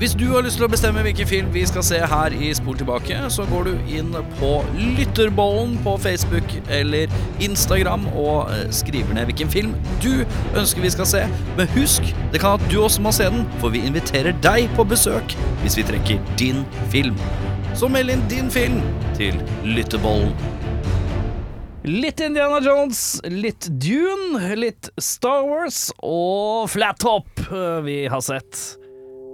Hvis du har lyst til å bestemme hvilken film vi skal se her i Spol tilbake, så går du inn på Lytterbollen på Facebook eller Instagram og eh, skriver ned hvilken film du ønsker vi skal se. Men husk, det kan at du også må se den, for vi inviterer deg på besøk hvis vi trekker din film. Så meld inn din film til Lytterbollen. Litt Indiana Jones, litt Dune, litt Star Wars og Flat Top eh, vi har sett.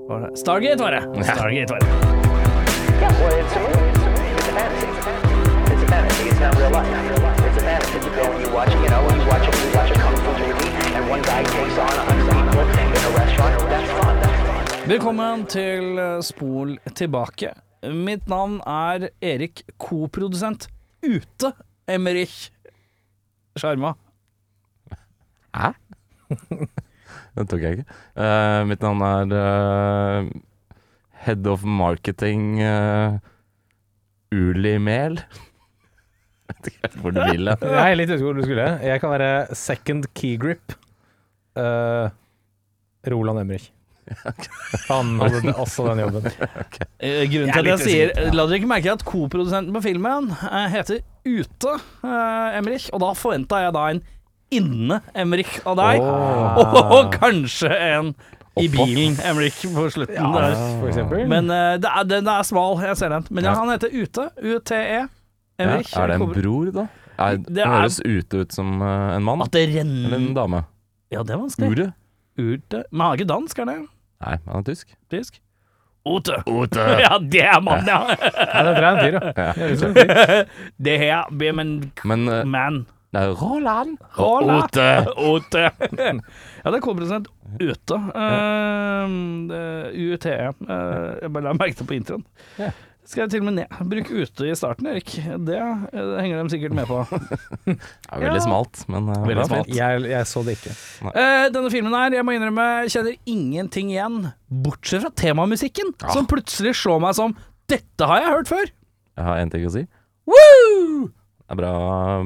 Var det? Stargate var det. Stargate var det. Yeah, well, it's a movie. It's a movie. It's a fantasy. It's a fantasy. It's not real life. It's a fantasy. You go and you watch, you know, you watch a, you watch a kung fu movie, and one guy takes on a hundred people in a restaurant. That's fun. That's fun. Velkommen til eh, Spol tilbake. Mitt navn er Erik, koprodusent ute Emerich Sjarma. Hæ? Den tok jeg ikke. Uh, mitt navn er uh, Head of Marketing uh, Uli Mehl. Vet ikke helt hvor du vil hen. Jeg er litt usikker hvor du skulle. Jeg kan være second key grip. Uh, Roland Emrich. Han hadde også den jobben. Okay. Grunnen til at jeg sier La dere ikke merke at koprodusenten på filmen heter Ute Emmerich, og da forventa jeg da en inne Emmerich av deg, Oh. og kanskje en i bilen Emmerich på slutten der. For eksempel. Men uh, det er, den er smal, jeg ser den. Men ja, Ja. han heter Ute. UTE. Ja, Emmerich. er det en bror, da? Er, Det det høres ute ut som uh, en mann. Det Eller en dame. Ja, det er vanskelig. Ure? Ute. Men han er ikke dansk, er det? Nei, han er tysk. Tysk? Ote. Ja, det er mann, ja. Ja, det er en fyr, ja. Ja. Det er, Men eh, man. Er Roland. Roland. Ote. Ote. ja, det er koprodusent ute. Uh, UTE. Uh, jeg bare la merke til på introen. Skal jeg til og med ned. Bruk ute i starten, Erik. Det det henger de sikkert med på. Det er veldig Ja. smalt, men uh, Veldig smalt. Jeg, jeg så det ikke. Uh, denne filmen her, jeg må innrømme, kjenner ingenting igjen, bortsett fra temamusikken, Ja. som plutselig slår meg som Dette har jeg hørt før! Jeg har én ting å si. Woo! Det er bra,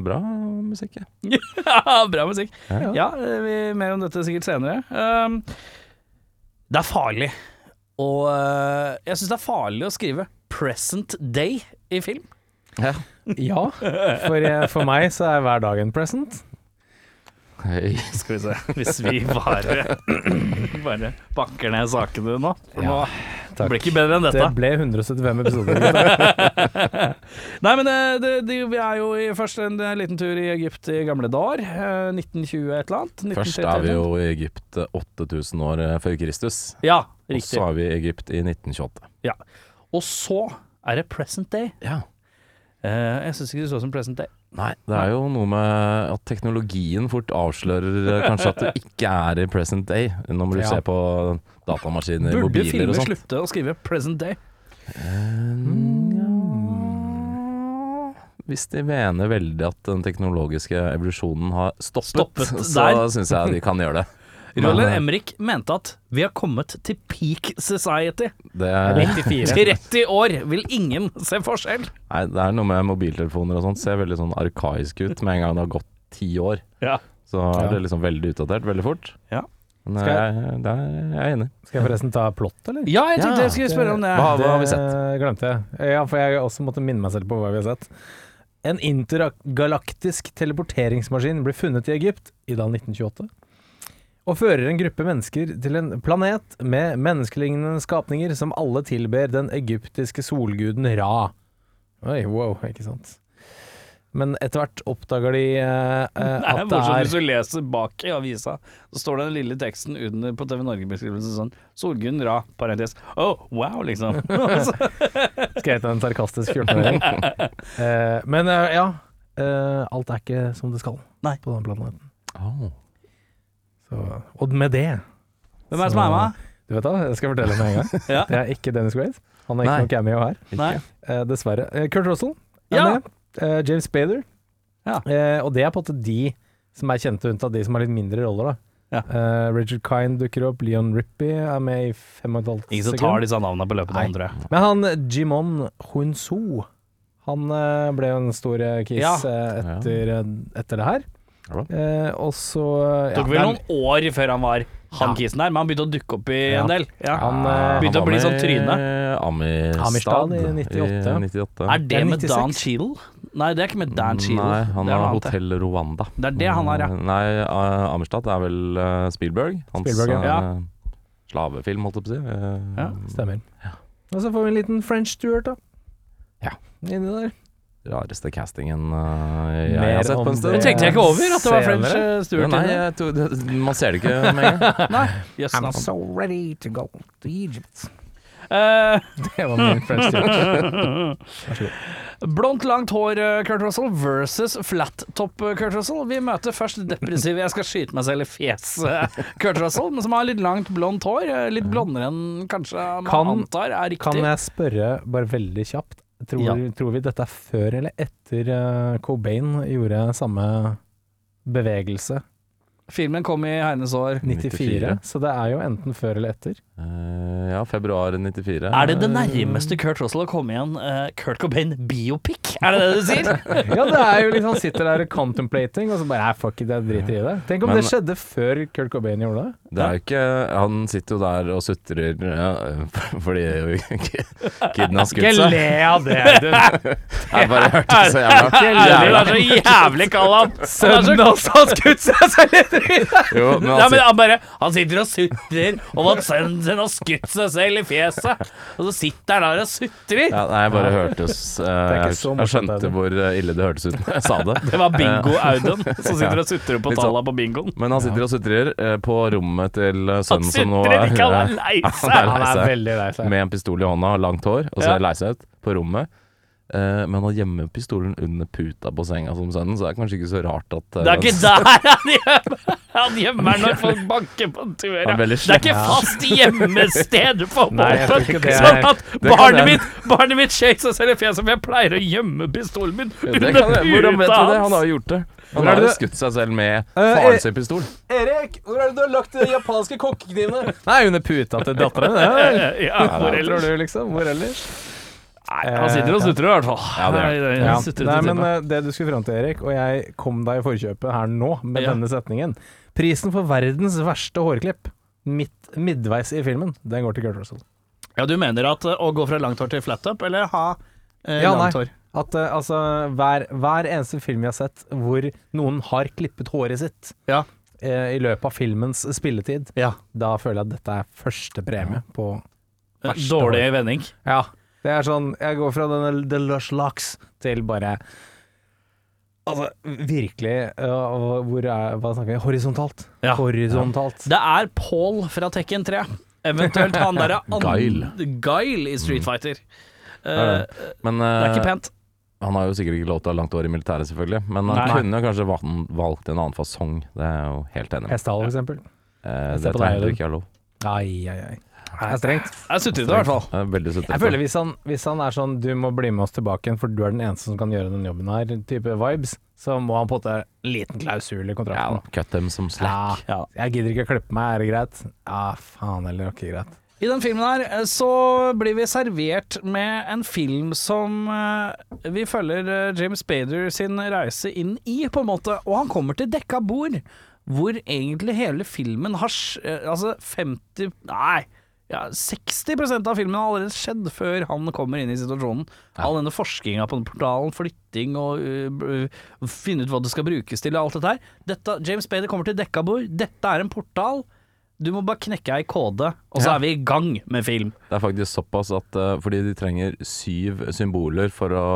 bra musikk, ja. Bra musikk. Ja. Ja, ja vi, mer om dette sikkert senere. Um, det er farlig. Og uh, jeg syns det er farlig å skrive 'present day' i film. ja. Ja, for, for meg så er hver dag en present. Hei. Skal vi se Hvis vi bare Bare pakker ned sakene nå. For Ja, nå takk. blir ikke bedre enn dette. Det ble 175 episoder. Nei, men det, det, det, vi er jo i først en eh, liten tur i Egypt i gamle dager. eh, 1920 et eller annet. Først er vi jo i Egypt eh, 8000 år eh, før Kristus. Ja, riktig. Og så er vi i Egypt i 1928. Og så er det present day. Ja. Eh, jeg syns ikke det så ut som present day. Nei, det er jo noe med at teknologien fort avslører eh, kanskje at du ikke er i present day, når du Ja. ser på datamaskiner, Burde mobiler filmer og sånt. slutte å skrive present day? Hvis de mener veldig at den teknologiske evolusjonen har stoppet, Stoppet så syns jeg de kan gjøre det. Roland Emrik mente at vi har kommet til peak society. Det er, 94. 30 år vil ingen se forskjell. nei, det er noe med mobiltelefoner og sånt. Ser veldig sånn arkaisk ut med en gang det har gått ti år. Ja. Så er det liksom veldig utdatert veldig fort. Ja. Men Skal jeg, det er, jeg er enig. Skal jeg forresten ta plott, eller? Ja, jeg tenkte jeg skulle spørre om det. Hva- har vi Det sett? glemte jeg. Ja, for jeg også måtte minne meg selv på hva vi har sett. En intergalaktisk teleporteringsmaskin ble funnet i Egypt i da 1928. Og fører en gruppe mennesker til en planet med menneskelignende skapninger som alle tilber den egyptiske solguden Ra. Oi, wow, ikke sant. Men etter hvert oppdager de eh, eh, Det er at det morsomt er hvis du leser bak i avisa, så står det den lille teksten under på TV Norge-beskrivelsen sånn Solgunn Ra, parentes. Oh, wow, liksom. Skrevet av en sarkastisk 14-åring. Eh, men eh, ja, eh, alt er ikke som det skal Nei. på den planeten. Oh. Så, og med det Hvem er det som er med? Du vet da, jeg skal fortelle med en gang. Ja. Det er ikke Dennis Quaid. Han er ikke Nei. noe cameo her, Nei. eh, dessverre. Eh, Kurt Russell er Ja. med. Eh, James Spader. Ja. Eh, og det er på en måte de som er kjente, unntatt de som har litt mindre roller. da. Ja. Uh, Richard Kine dukker opp, Leon Rippey er med i fem og et Ingen som tar disse navnene på løpet av andre. Men han Jimon Hunso, han uh, ble jo en stor kiss Ja. etter, etter det her. Eh, og så ja, Det tok vel noen år før han var han kisen der, men han begynte å dukke opp i Ja. en del. Ja. Han, eh, Begynte å bli sånn tryne. Amistad, Amistad i 98. i 98. Er Det det er med Dan Cheadle? Nei, det er ikke med Dan Cheadle. Nei, han er har. Hotell Rwanda. Det er det han har, ja. Nei, uh, Amistad er vel eh, Spielberg. Hans Spielberg, ja. eh, slavefilm, holdt jeg på å si. Eh, Ja. Stemmer. Og så får vi en liten French Stuart, da. Ja. Inni der. Rareste castingen uh, jeg jeg har sett på en det. stund. Det tenkte jeg ikke over, at det var French Stuart. nei, jeg tror det, man ser det ikke med en gang. Nei, jøss I'm so ready to go to Egypt. Uh, Det var min French Stuart. Blondt, langt hår, Kurt Russell versus flat top eh, Kurt Russell. Vi møter først depressive 'jeg skal skyte meg selv i fjeset' Kurt Russell, men som har litt langt blondt hår. Litt blondere enn kanskje man Kan- antar er Kan jeg spørre bare veldig kjapt, tror, Ja. tror vi dette er før eller etter eh, Cobain gjorde samme bevegelse? Filmen kom i Heines år. 94. Så det er jo enten før eller etter. Uh, ja, februar 94. Er det det nærmeste Kurt Russell å komme igjen uh, Kurt Cobain biopic? Er det det du sier? Ja, det er jo litt Han sitter der contemplating, og så bare fuck it, jeg driter i det. Tenk om Men- det skjedde før Kurt Cobain gjorde det. Det er jo ikke Han sitter jo der og sutrer ja, fordi kiden har skutt seg. av det, du. Jeg bare hørte så jævla Ærlig, det er så jævlig kald han. Sønnen hans har skutt seg! Jo, men Ja, men altså, han bare Han sitter og sutrer om at sønnen sin har skutt seg selv i fjeset. Og så sitter han der og sutrer. ja, Nei, jeg bare hørtes er Jeg, jeg skjønte det. hvor eh, ille det hørtes ut da jeg sa det. Det var bingo-Audun som sitter og sutrer på sånn. tallene på bingoen. Men han sitter og sutrer uh, på rommet til eh, Han sønnen som nå er han er lei Han lei seg. veldig lei seg. med en pistol i hånda og langt hår, og så Ja. lei seg ut på rommet. Eh, men han gjemmer pistolen under puta på senga som sønnen, så det er kanskje ikke så rart at uh, Det er ikke der han gjemmer Han gjemmer når folk banker på døra. Det er ikke fast gjemmested for våpen. Sånn at barnet mitt, barnet mitt shakes og selv i fjeset, for jeg pleier å gjemme pistolen min under det kan jeg, hvordan vet puta hans! det? Han har jo gjort det. Han har jo skutt seg selv med Eh, faren sin pistol. Erik, hvor er det du har lagt de japanske kokkeknivene? Nei, under puta til datteren. Ja. Ja, Hvor ellers? liksom? Hvor ellers? Nei, han sitter og sutrer i hvert fall. Ja, det Nei, Ja. Nei, men eh, det du skulle fram til, Erik, og jeg kom deg i forkjøpet her nå med Ja. denne setningen. Prisen for verdens verste hårklipp midt, midtveis i filmen, den går til Kurt Russell. Ja, du mener at eh, å gå fra langt hår til flat up, eller ha eh, Ja, langt hår? At uh, altså, hver, hver eneste film vi har sett hvor noen har klippet håret sitt Ja. eh, i løpet av filmens spilletid, Ja. da føler jeg at dette er første premie på Eh, Verste Dårlig vending. Ja. Det er sånn Jeg går fra denne The Lush Locks til bare Altså, virkelig uh, Hvor er Hva snakker vi? Horisontalt. Ja. Horisontalt. Det er Paul fra Tekken 3. Eventuelt han derre Guile. Guile i Street Fighter. Eh, Ja, Men det er eh, ikke pent. han har jo sikkert ikke lov til å ha langt år i militæret, selvfølgelig. Men han Nei. kunne jo kanskje valgt, valgt en annen fasong. Det er jeg jo helt enig med. Hestehale, for eksempel. Eh, det tror jeg heller ikke er lov. Ai, ai, ai. Det er strengt. Jeg sutret i hvert fall. Det er veldig sutrete. Jeg føler hvis han, hvis han er sånn 'du må bli med oss tilbake igjen, for du er den eneste som kan gjøre den jobben her', type vibes, så må han på en liten klausul i ja, kontrakten. Cut them som slack. Ja, jeg gidder ikke å klippe meg, er det greit? Ja, faen heller, ikke greit. I den filmen her eh, så blir vi servert med en film som eh, vi følger eh, James Spader sin reise inn i, på en måte. Og han kommer til dekka bord, hvor egentlig hele filmen har Altså 50 Nei. Ja, 60% av filmen har allerede skjedd før han kommer inn i situasjonen. All denne forskninga på den portalen, flytting og uh, uh, finne ut hva det skal brukes til og alt dette her. Dette, James Spader kommer til dekka bord. Dette er en portal. Du må bare knekke ei kode, og så Ja. er vi i gang med film. Det er faktisk såpass at uh, fordi de trenger syv symboler for å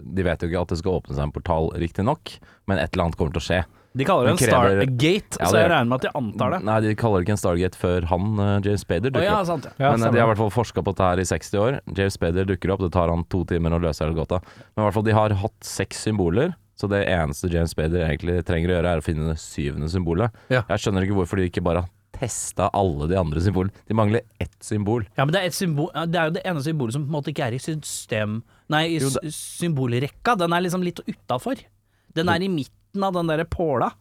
De vet jo ikke at det skal åpne seg en portal, riktignok, men et eller annet kommer til å skje. De kaller det en krever- Stargate, Ja, så jeg regner med at de antar det. Nei, de kaller det ikke en Stargate før han, uh, James Spader, dukker oh, ja, sant ja. opp. Men eh, de har i hvert fall forska på dette her i 60 år. James Spader dukker opp, det tar han to timer å løse hele gåta. Men i hvert fall, de har hatt seks symboler, så det eneste James Spader egentlig trenger å gjøre, er å finne det syvende symbolet. Ja. Jeg skjønner ikke hvorfor de ikke bare har testa alle de andre symbolene. De mangler ett symbol. Ja, men det er, et symbol, det er jo det ene symbolet som på en måte ikke er i system Nei, i Jo, det... symbolrekka. Den er liksom litt utafor. Den er i midten av den derre påla.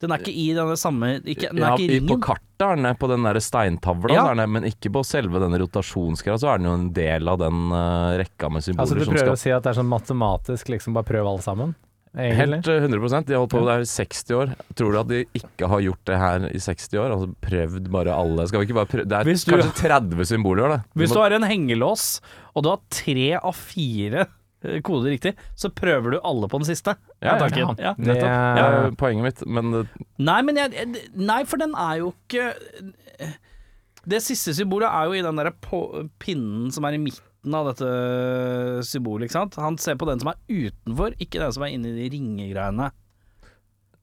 Den er ikke i denne samme ikke, Den er Ja, ikke i ringen. på kartet er den på den der steintavla, Ja. den, men ikke på selve denne rotasjonsgreia. Så er den jo en del av den uh, rekka med symboler som skal Altså, du prøver skal å si at det er sånn matematisk, liksom, bare prøv alle sammen? egentlig. Helt eh, 100 De har holdt på med det her i 60 år. Tror du at de ikke har gjort det her i 60 år? Altså prøvd bare alle Skal vi ikke bare prøve Det er du- kanskje 30 symboler, det. Hvis du har en hengelås, og du har tre av fire eh, koder riktig, så prøver du alle på den siste. Ja, takk. ja. Ja. Det er poenget mitt, men Nei, men jeg- Nei, for den er jo ikke Det siste symbolet er jo i den derre pinnen som er i midten av dette symbolet, ikke sant. Han ser på den som er utenfor, ikke den som er inni de ringegreiene.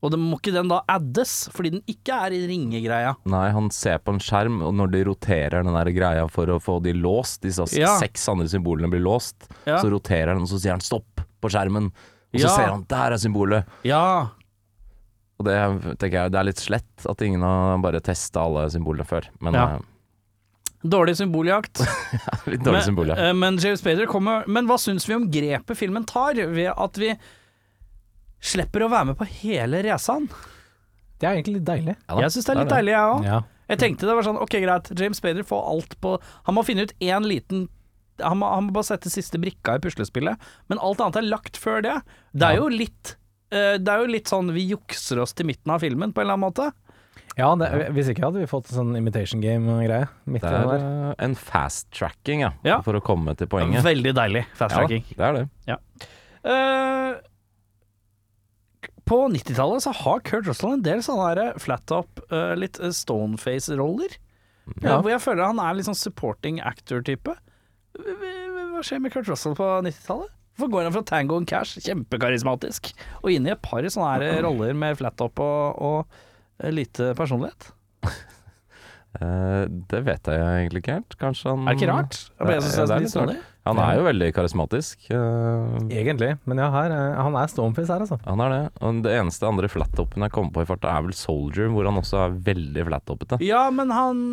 Og det må ikke den da addes, fordi den ikke er i ringegreia. Nei, han ser på en skjerm, og når de roterer den der greia for å få de låst, disse Ja. seks andre symbolene blir låst, Ja. så roterer han, og så sier han stopp på skjermen. Og så Ja. ser han der er symbolet. Ja. Og det tenker jeg det er litt slett at ingen har bare testa alle symbolene før. Men Ja. Dårlig symboljakt. Ja, litt dårlig men, symboljakt. eh, men James Spader kommer Men hva syns vi om grepet filmen tar, ved at vi slipper å være med på hele racer'n? Det er egentlig litt deilig. Ja Jeg syns det er litt det. deilig, jeg òg. Ja. Jeg tenkte det var sånn, ok greit, James Spader får alt på Han må finne ut én liten han må, han må bare sette siste brikka i puslespillet, men alt annet er lagt før det. Det er jo litt uh, Det er jo litt sånn vi jukser oss til midten av filmen, på en eller annen måte. Ja, det, hvis ikke hadde vi fått en sånn imitation game-greie Det er der. eh, en fast-tracking, ja, Ja. for å komme til poenget. Veldig deilig fast Ja, tracking. det er det. Eh, på 90-tallet så har Kurt Russell en del sånne der flat up, uh, litt eh, stoneface-roller. Ja. Eh, hvor jeg føler han er litt sånn supporting actor-type. Hva skjer med Kurt Russell på 90-tallet? Hvorfor går han fra Tango and Cash, kjempekarismatisk, og inn i et par sånne her roller med flat up og, og eh, lite personlighet? Eh, det vet jeg egentlig ikke helt. Kanskje han Er det ikke rart? Det, det det er litt rart. Han er jo veldig karismatisk. eh, Egentlig. Men ja, her, eh, han er stoneface her, altså. han er det. Og det eneste andre flattoppen jeg kommer på i farta, er vel Soldier, hvor han også er veldig flattoppete. Ja, men han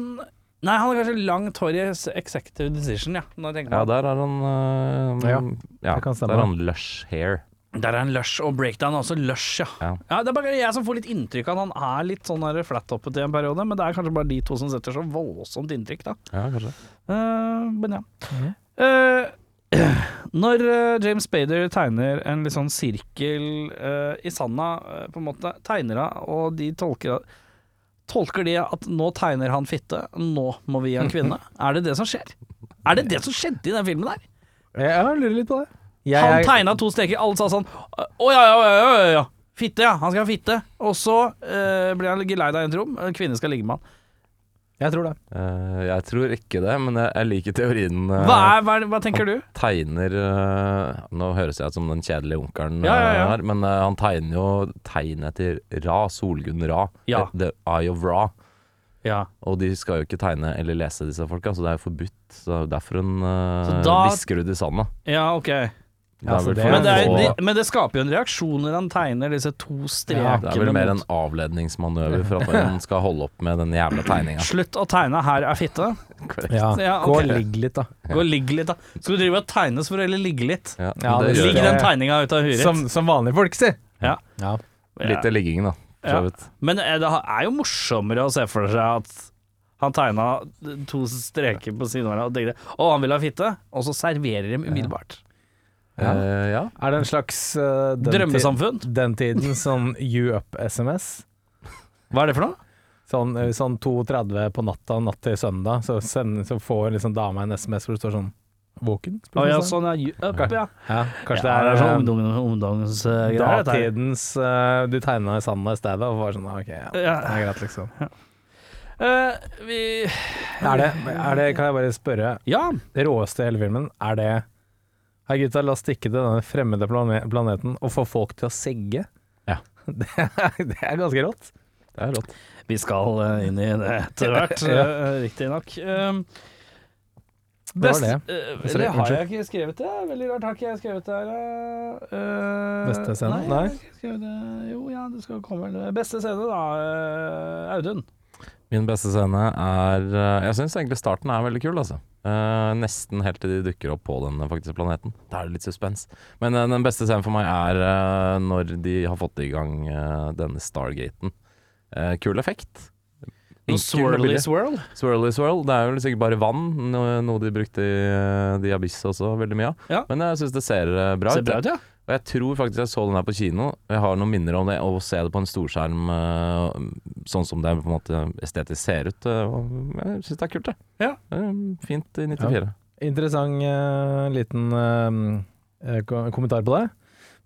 Nei, han har kanskje langt hår i executive decision, ja. Ja, der er han eh, Ja, ja, det kan der er han lush hair. Der er han lush, og breakdown er også lush, ja. Ja. ja. Det er bare jeg som får litt inntrykk av at han er litt sånn der flattoppet i en periode, men det er kanskje bare de to som setter så voldsomt inntrykk, da. Ja, kanskje. Uh, men ja. Mhm. Eh, når eh, James Spader tegner en litt sånn sirkel uh, i sanda, på en måte, tegner han, og de tolker Tolker de at nå tegner han fitte, nå må vi en kvinne? Er det det som skjer? Er det det som skjedde i den filmen der? Jeg, lurer litt på det. Jeg, Han tegna to streker, alle sa sånn Å ja, ja, ja, ja, ja. Fitte, ja. Han skal ha fitte. Og så uh, blir han geleida i et rom, en kvinne skal ligge med han. Jeg tror det. Uh, jeg tror ikke det, men jeg, jeg liker teorien. Uh, Hva, er, hva, er, hva tenker du? tegner uh, Nå høres jeg ut som den kjedelige onkelen Ja, ja, ja. her, men han tegner jo tegnet etter Ra, Solgunn Ra. Ja. The Eye of Ra. Ja. Og de skal jo ikke tegne eller lese disse folka, så det er jo forbudt. Så derfor hun uh, Så da- visker ut i sanda. ja, ok. Det det- Men det, er, de, men det skaper jo en reaksjon når han tegner disse to strekene det er vel mer en avledningsmanøver for at han skal holde opp med den jævla tegninga. Slutt å tegne, her er fitte. Ja. Ja, Gå og ligg litt, da. Gå og ligg litt, da. Skal du drive og tegne så får du heller ligge litt. Ja, Ja, Ligg den tegninga ut av huet Som, som vanlige folk sier. Ja. Ja. Litt til liggingen, da. Ja. Men eh, det er jo morsommere å se for seg at han tegna to streker på siden av hverandre og tenkte å, han vil ha fitte, og så serverer de umiddelbart. Ja. Eh, ja. Er det en slags uh, den, Drømmesamfunn. ti- den tiden sånn you up-SMS? Hva er det for noe? Sånn, eh, sånn 2.30 på natta, natt til søndag, så, send, så får liksom dama en SMS hvor det står sånn Våken? Å ja, sånn ja, you up, ja. ja. Kanskje ja, det er sånn eh, ungdom- ungdomsgreier. dette datidens uh, Du tegna i sanda i stedet, og var sånn OK, ja. Det er greit, liksom. Uh, vi Er det, er det, kan jeg bare spørre, Ja. det råeste i hele filmen, er det Hei gutta, la oss stikke til denne fremmede plane planeten og få folk til å segge. Ja. Det er, det er ganske rått. Det er rått. Vi skal uh, inn i det etter hvert, Ja. uh, riktignok. Um, best, det? eh, Sorry, eller har jeg ikke skrevet det? Veldig rart, har ikke jeg skrevet det her? eh, eh, Beste scene? Nei, Nei. det. Jo, ja, det skal komme vel Beste scene, da. eh, Audun. Min beste scene er eh, Jeg syns egentlig starten er veldig kul, altså. Eh, nesten helt til de dukker opp på den faktiske planeten. Da er det litt suspens. Men uh, den beste scenen for meg er uh, når de har fått i gang denne Stargaten. Kul effekt. Noe swirly swirl. Swirly swirl. Det er jo sikkert bare vann, no- noe de brukte i uh, The Abyss også veldig mye av. Ja. Men jeg syns det ser bra Ser ut. bra ut, ja. Og jeg tror faktisk jeg så den her på kino. Jeg har noen minner om det. Å se det på en storskjerm eh, sånn som det på en måte estetisk ser ut. eh, og jeg syns det er kult, det. Ja. Fint i 94. Interessant uh, liten eh, kommentar på det.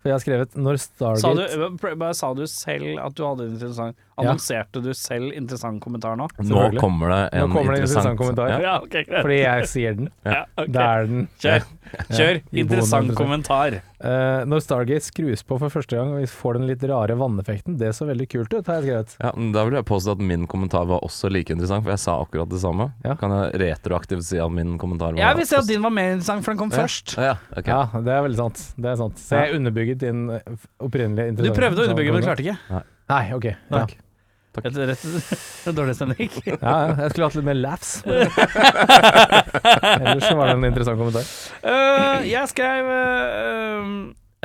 For jeg har skrevet 'Når Sa Stargate du, pr- bare sa du selv at du hadde en interessant Ja. Annonserte du selv interessant kommentar nå? Nå kommer det en kommer det en interessant, interessant kommentar. Ja. Ja, ok, greit. Fordi jeg sier den. Ja, ok. Det er den. Kjør. Kjør. Interessant boden, kommentar. Uh, når Stargate skrus på for første gang og vi får den litt rare vanneffekten, det så veldig kult ut, har jeg skrevet. Ja, men Da vil jeg påstå at min kommentar var også like interessant, for jeg sa akkurat det samme. Ja. Kan jeg retroaktivt si at min kommentar var Jeg vil si at din var mer interessant, for den kom først. Ja, okay. Ja, det er veldig sant. Det er sant. Så jeg underbygget din opprinnelige interessante Du prøvde å underbygge, men du klarte ikke. Nei, ok. Ja. Takk. Et rett dårlig stemning. Ja, ja, jeg skulle hatt litt mer laughs. Ellers var det en interessant kommentar. Uh, jeg skrev uh,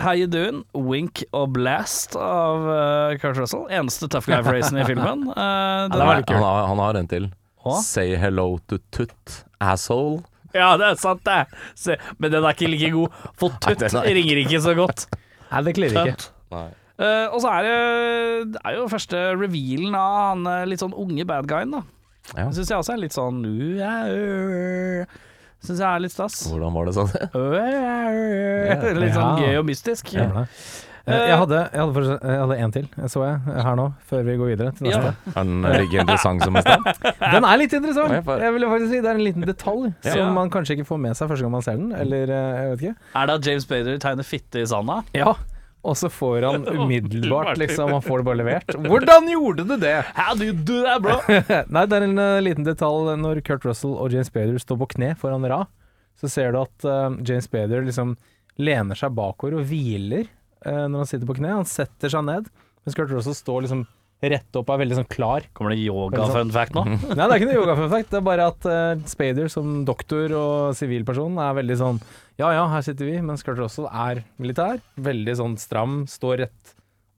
How you doing? Wink og blast av uh, Kurt Russell. Eneste tough guy-phrasen i filmen. Uh, litt han, har, han har en til. Hå? Say hello to Tut, asshole. Ja, det er sant, det. Se, men den er ikke like god. For er- ringer ikke så godt. Nei, det klirrer ikke. Nei. Eh, og så er det, det er jo første revealen av han eh, litt sånn unge bad guyen, da. Ja. Syns jeg også er litt sånn Syns jeg er litt stas. Hvordan var det sånn? Litt sånn Ja. gøy og mystisk. Ja. Eh, Jeg hadde, jeg hadde, jeg hadde en til, så jeg her nå, før vi går videre til Ja. neste. Er den like interessant som i stad? Den er litt interessant! Jeg vil faktisk si Det er en liten detalj Ja. som man kanskje ikke får med seg første gang man ser den, eller jeg vet ikke. Er det at James Bader tegner fitte i sanda? Ja. Og så får han umiddelbart, liksom, han får det bare levert. Hvordan gjorde du det?! How do you do that, bro? Nei, det er en uh, liten detalj når Kurt Russell og James Bader står på kne foran Ra. Så ser du at uh, James Bader liksom lener seg bakover og hviler uh, når han sitter på kne. Han setter seg ned, mens Kurt Russell står liksom rett opp og er veldig sånn klar. Kommer det yoga-fun fact nå? Nei, det er ikke noe yoga fun fact. Det er bare at uh, Spader som doktor og sivilperson er veldig sånn Ja ja, her sitter vi, mens Kurt Russell er militær. Veldig sånn stram, står rett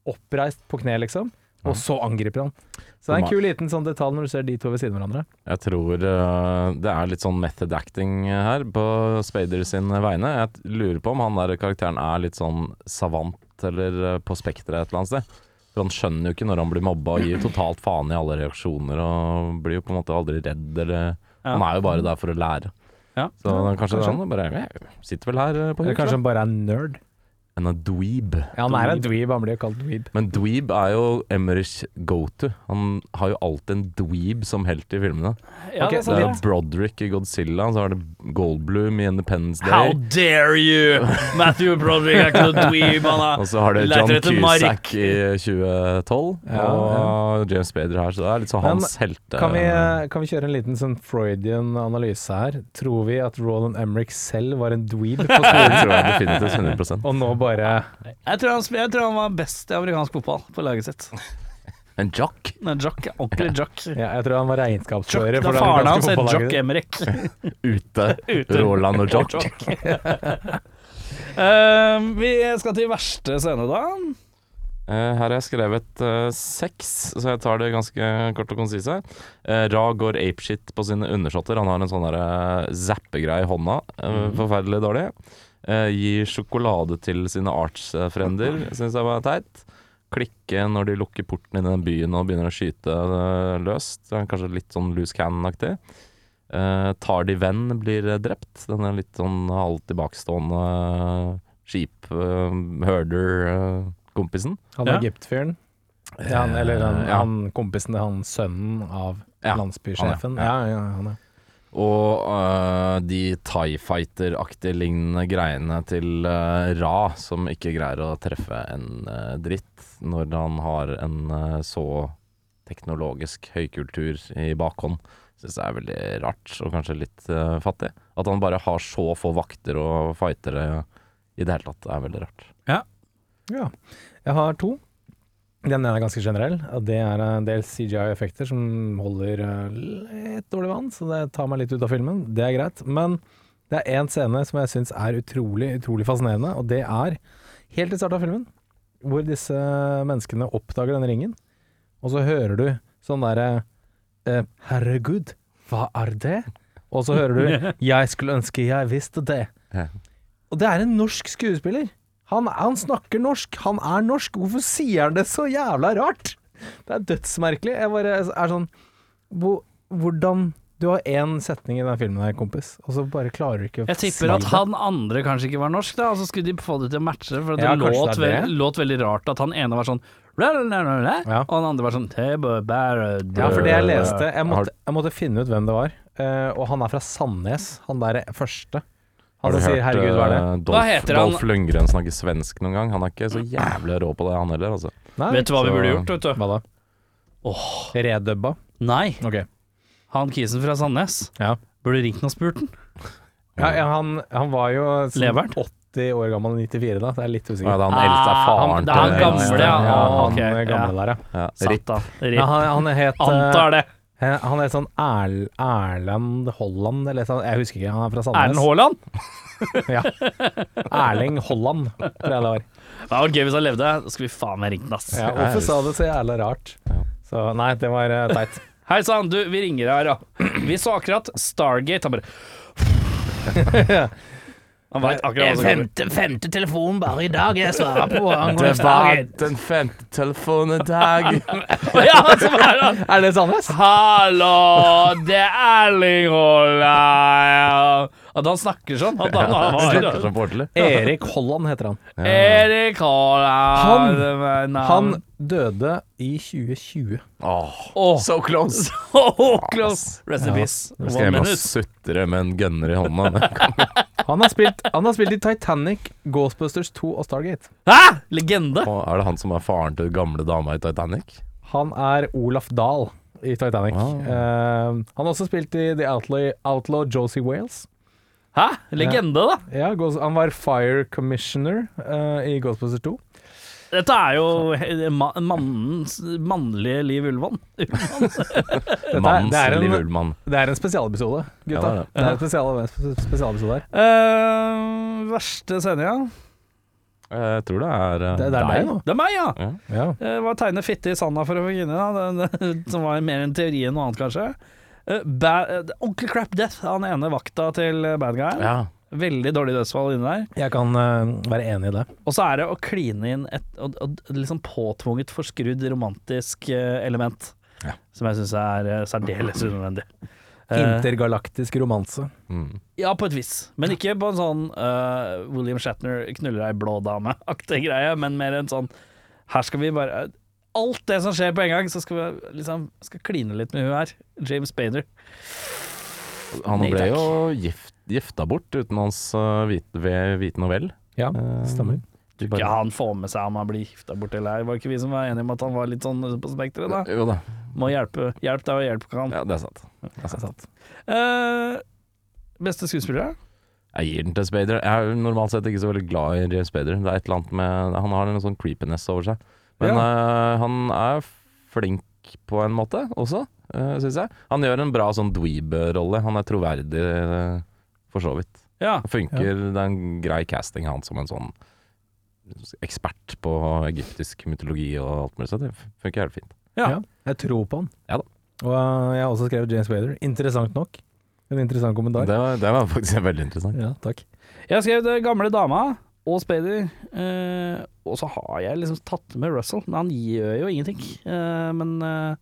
oppreist på kne, liksom. Og så angriper han. Så det er en kul liten sånn detalj når du ser de to ved siden av hverandre. Jeg tror uh, det er litt sånn method acting her på Spader sin vegne. Jeg lurer på om han der karakteren er litt sånn savant eller eh, på spekteret et eller annet sted. For han skjønner jo ikke når han blir mobba og gir totalt faen i alle reaksjoner og blir jo på en måte aldri redd eller Ja. Han er jo bare der for å lære. Ja. Så kanskje, er han bare jeg sitter vel her eh, på huset. kanskje han bare er nerd. En dweeb. Ja, han er en dweeb, han blir jo kalt dweeb. Men dweeb er jo Emmerich go-to. Han har jo alltid en dweeb som helt i filmene. Ja, okay, det er Det er. Broderick i Godzilla, så er det Goldblum i Independence Day. How dare you! Matthew Broderick er ikke noe dweeb, han er Og så har det John. Cusack i 2012, Ja, og James Bader her, så det er litt sånn hans helte... Kan vi, kan vi kjøre en liten sånn Freudian analyse her? Tror vi at Roland Emmerich selv var en dweeb på skolen? tror jeg definitivt 100 Og nå bare jeg tror, han, jeg tror han var best i amerikansk fotball på laget sitt. En jock? En Jock, ordentlig Jock. ja, Jeg tror han var Jock, regnskapsfører. da faren hans er het Jock Emrik. Ute. Ute. Roland og Jock. uh, vi skal til verste scene, da. Eh, her har jeg skrevet uh, seks, så jeg tar det ganske kort og konsis her. Eh, Ra går apeshit på sine undersåtter. Han har en sånn zappegreie i hånda. eh, Forferdelig dårlig. Eh, gir sjokolade til sine artsfrender, syns jeg var teit. Klikke når de lukker porten inn i den byen og begynner å skyte eh, løst. Er kanskje litt sånn loose cannon-aktig. Eh, tar de venn, blir eh, drept. Den er litt sånn halvt tilbakestående uh, skip, uh, herder-kompisen. Han Ja. Egypt-fyren. Ja, eller han, Ja. han kompisen til han sønnen av Ja, landsbysjefen. han Ja, ja, han er. Og uh, de Tie Fighter-aktige lignende greiene til uh, Ra, som ikke greier å treffe en uh, dritt når han har en så teknologisk høykultur i bakhånd, syns jeg er veldig rart, og kanskje litt fattig. At han bare har så få vakter og fightere i det hele tatt, er veldig rart. Ja. Jeg har to. Den er ganske generell, og det er en del CGI-effekter som holder eh, litt dårlig vann, så det tar meg litt ut av filmen. Det er greit. Men det er én scene som jeg syns er utrolig, utrolig fascinerende, og det er helt i starten av filmen, hvor disse menneskene oppdager denne ringen, og så hører du sånn derre eh, Herregud, hva er det? Og så hører du 'Jeg skulle ønske jeg visste det'. Og det er en norsk skuespiller Han, han snakker norsk, han er norsk. Hvorfor sier han det så jævla rart? Det er dødsmerkelig. Jeg bare er sånn Hvordan Du har én setning i den filmen her, kompis, og så bare klarer du ikke å Jeg tipper at han andre kanskje ikke var norsk, da, og så skulle de få det til å matche. For det Ja, låt, det det. låt veldig rart at han ene var sånn Ja. Og han andre var sånn Ja, for det jeg leste Jeg måtte, jeg måtte finne ut hvem det var. Uh, og han er fra Sandnes, han der første. Har Han du som sier hørt 'herregud, hva er det'? eh, Hva Dolph, heter han? Dolph Lundgren snakke svensk noen gang? Han er ikke så jævlig rå på det, han heller. Altså. Nei, Vet du hva vi burde gjort, vet du? Hva da? Redubba? Nei, Okay. han kisen fra Sandnes. Ja. Burde ringt den og spurt den. Ja, ja, han, han var jo sånn 80 år gammel i 94, da. Det er litt Ja, usikkert. det er han eldste er Ah, faren han- det er han til gamle, ja. ja, han ok, er gamle der, ja. Ja. Satan. ja han, han het eh, Antar det. Han er sånn Erl, Erland Holland, eller sånn. Jeg husker ikke. Han er fra Sandnes. Erlend Haaland? Ja. Erling Holland, tror jeg det var. Det var gøy hvis han levde. Da skulle vi faen meg ringt den, ass. Ja, hvorfor sa du så jævla rart? Så nei, det var eh, teit. Hei sann, du, vi ringer her, ja. Vi så akkurat Stargate. Han bare Han veit akkurat hva som kommer. femte telefon bare i dag jeg svarer på Det var den femte telefonen i dag. Ja, så det Er det Sandnes? Hallo, det er Erling Haaland. At han snakker sånn. At han, han, Snakker han, som ordentlig. Erik Holland heter han. Erik Holland Han-. Han døde i 2020. Åh, oh. so close. so close. Rest in peace. Nå skal jeg hjem og sutre med en gunner i hånda. Han har spilt, han har spilt i Titanic, Ghostbusters 2 og Stargate. Hæ? Legende. Og er det han som er faren til gamle dama i Titanic? Han er Olaf Dahl i Titanic. Wow. Uh, han har også spilt i The Outlaw, Outlaw Josie Wales. Hæ? Legende, da. Ja, han var Fire Commissioner uh, i Ghostbusters 2. Dette er jo mannens mannlige Liv Ullmann. er- Mannens det er en- Liv Ullmann. Det er en spesialepisode, gutta. Ja, det er en spesial, spesialepisode her. Uh, verste sendinga? Jeg tror det er eh, Det, det er deg nå. Det er meg, ja. Ja. Ja. Det var tegne fitte i sanda for å få kvinne, i det, det, som var mer en teori enn noe annet, kanskje. Uh, uh, Onkel Crap Death, han ene vakta til uh, bad guy. ja. Veldig dårlig dødsfall inni der. Jeg kan eh, være enig i det. Og så er det å kline inn et, og, og, liksom påtvunget forskrudd romantisk uh, element, Ja. som jeg syns er uh, særdeles unødvendig. Eh, Intergalaktisk romanse. Mm. Ja, på et vis. Men ikke på en sånn uh, William Shatner knuller ei blå dame-aktig greie, men mer en sånn Her skal vi bare Alt det som skjer på en gang, så skal vi liksom skal kline litt med hun her. James Spader. Han ble jo gift, gifta bort uten hans uh, vite, ved vite noe vel. Ja, Eh, stemmer. Kan Ikke han får med seg om han blir gifta bort eller ei. Var ikke vi som var enige om at han var litt sånn på spekteret, da? Jo da. Må hjelpe Hjelp deg å hjelpe kan. Ja, det er sant. Det er sant. Uh, beste skuespiller? Jeg gir den til Spader. Jeg er normalt sett ikke så veldig glad i James Spader. Det er et eller annet med Han har en sånn creepiness over seg. Men eh, han er flink på en måte også, uh, syns jeg. Han gjør en bra sånn dweeb-rolle. Han er troverdig, uh, for så vidt. Ja. Det ja. Det er en grei casting, han som en sånn ekspert på egyptisk mytologi og alt mulig. Så det funker helt fint. Ja. Ja. Jeg tror på han. Ja da. Og eh, jeg har også skrevet James Wader. Interessant nok. En interessant kommentar. Det var, det var faktisk veldig interessant. Ja, takk. Jeg har skrevet eh, Gamle dama og Spader. eh, og så har jeg liksom tatt med Russell. Men han gjør jo ingenting. Eh, men eh,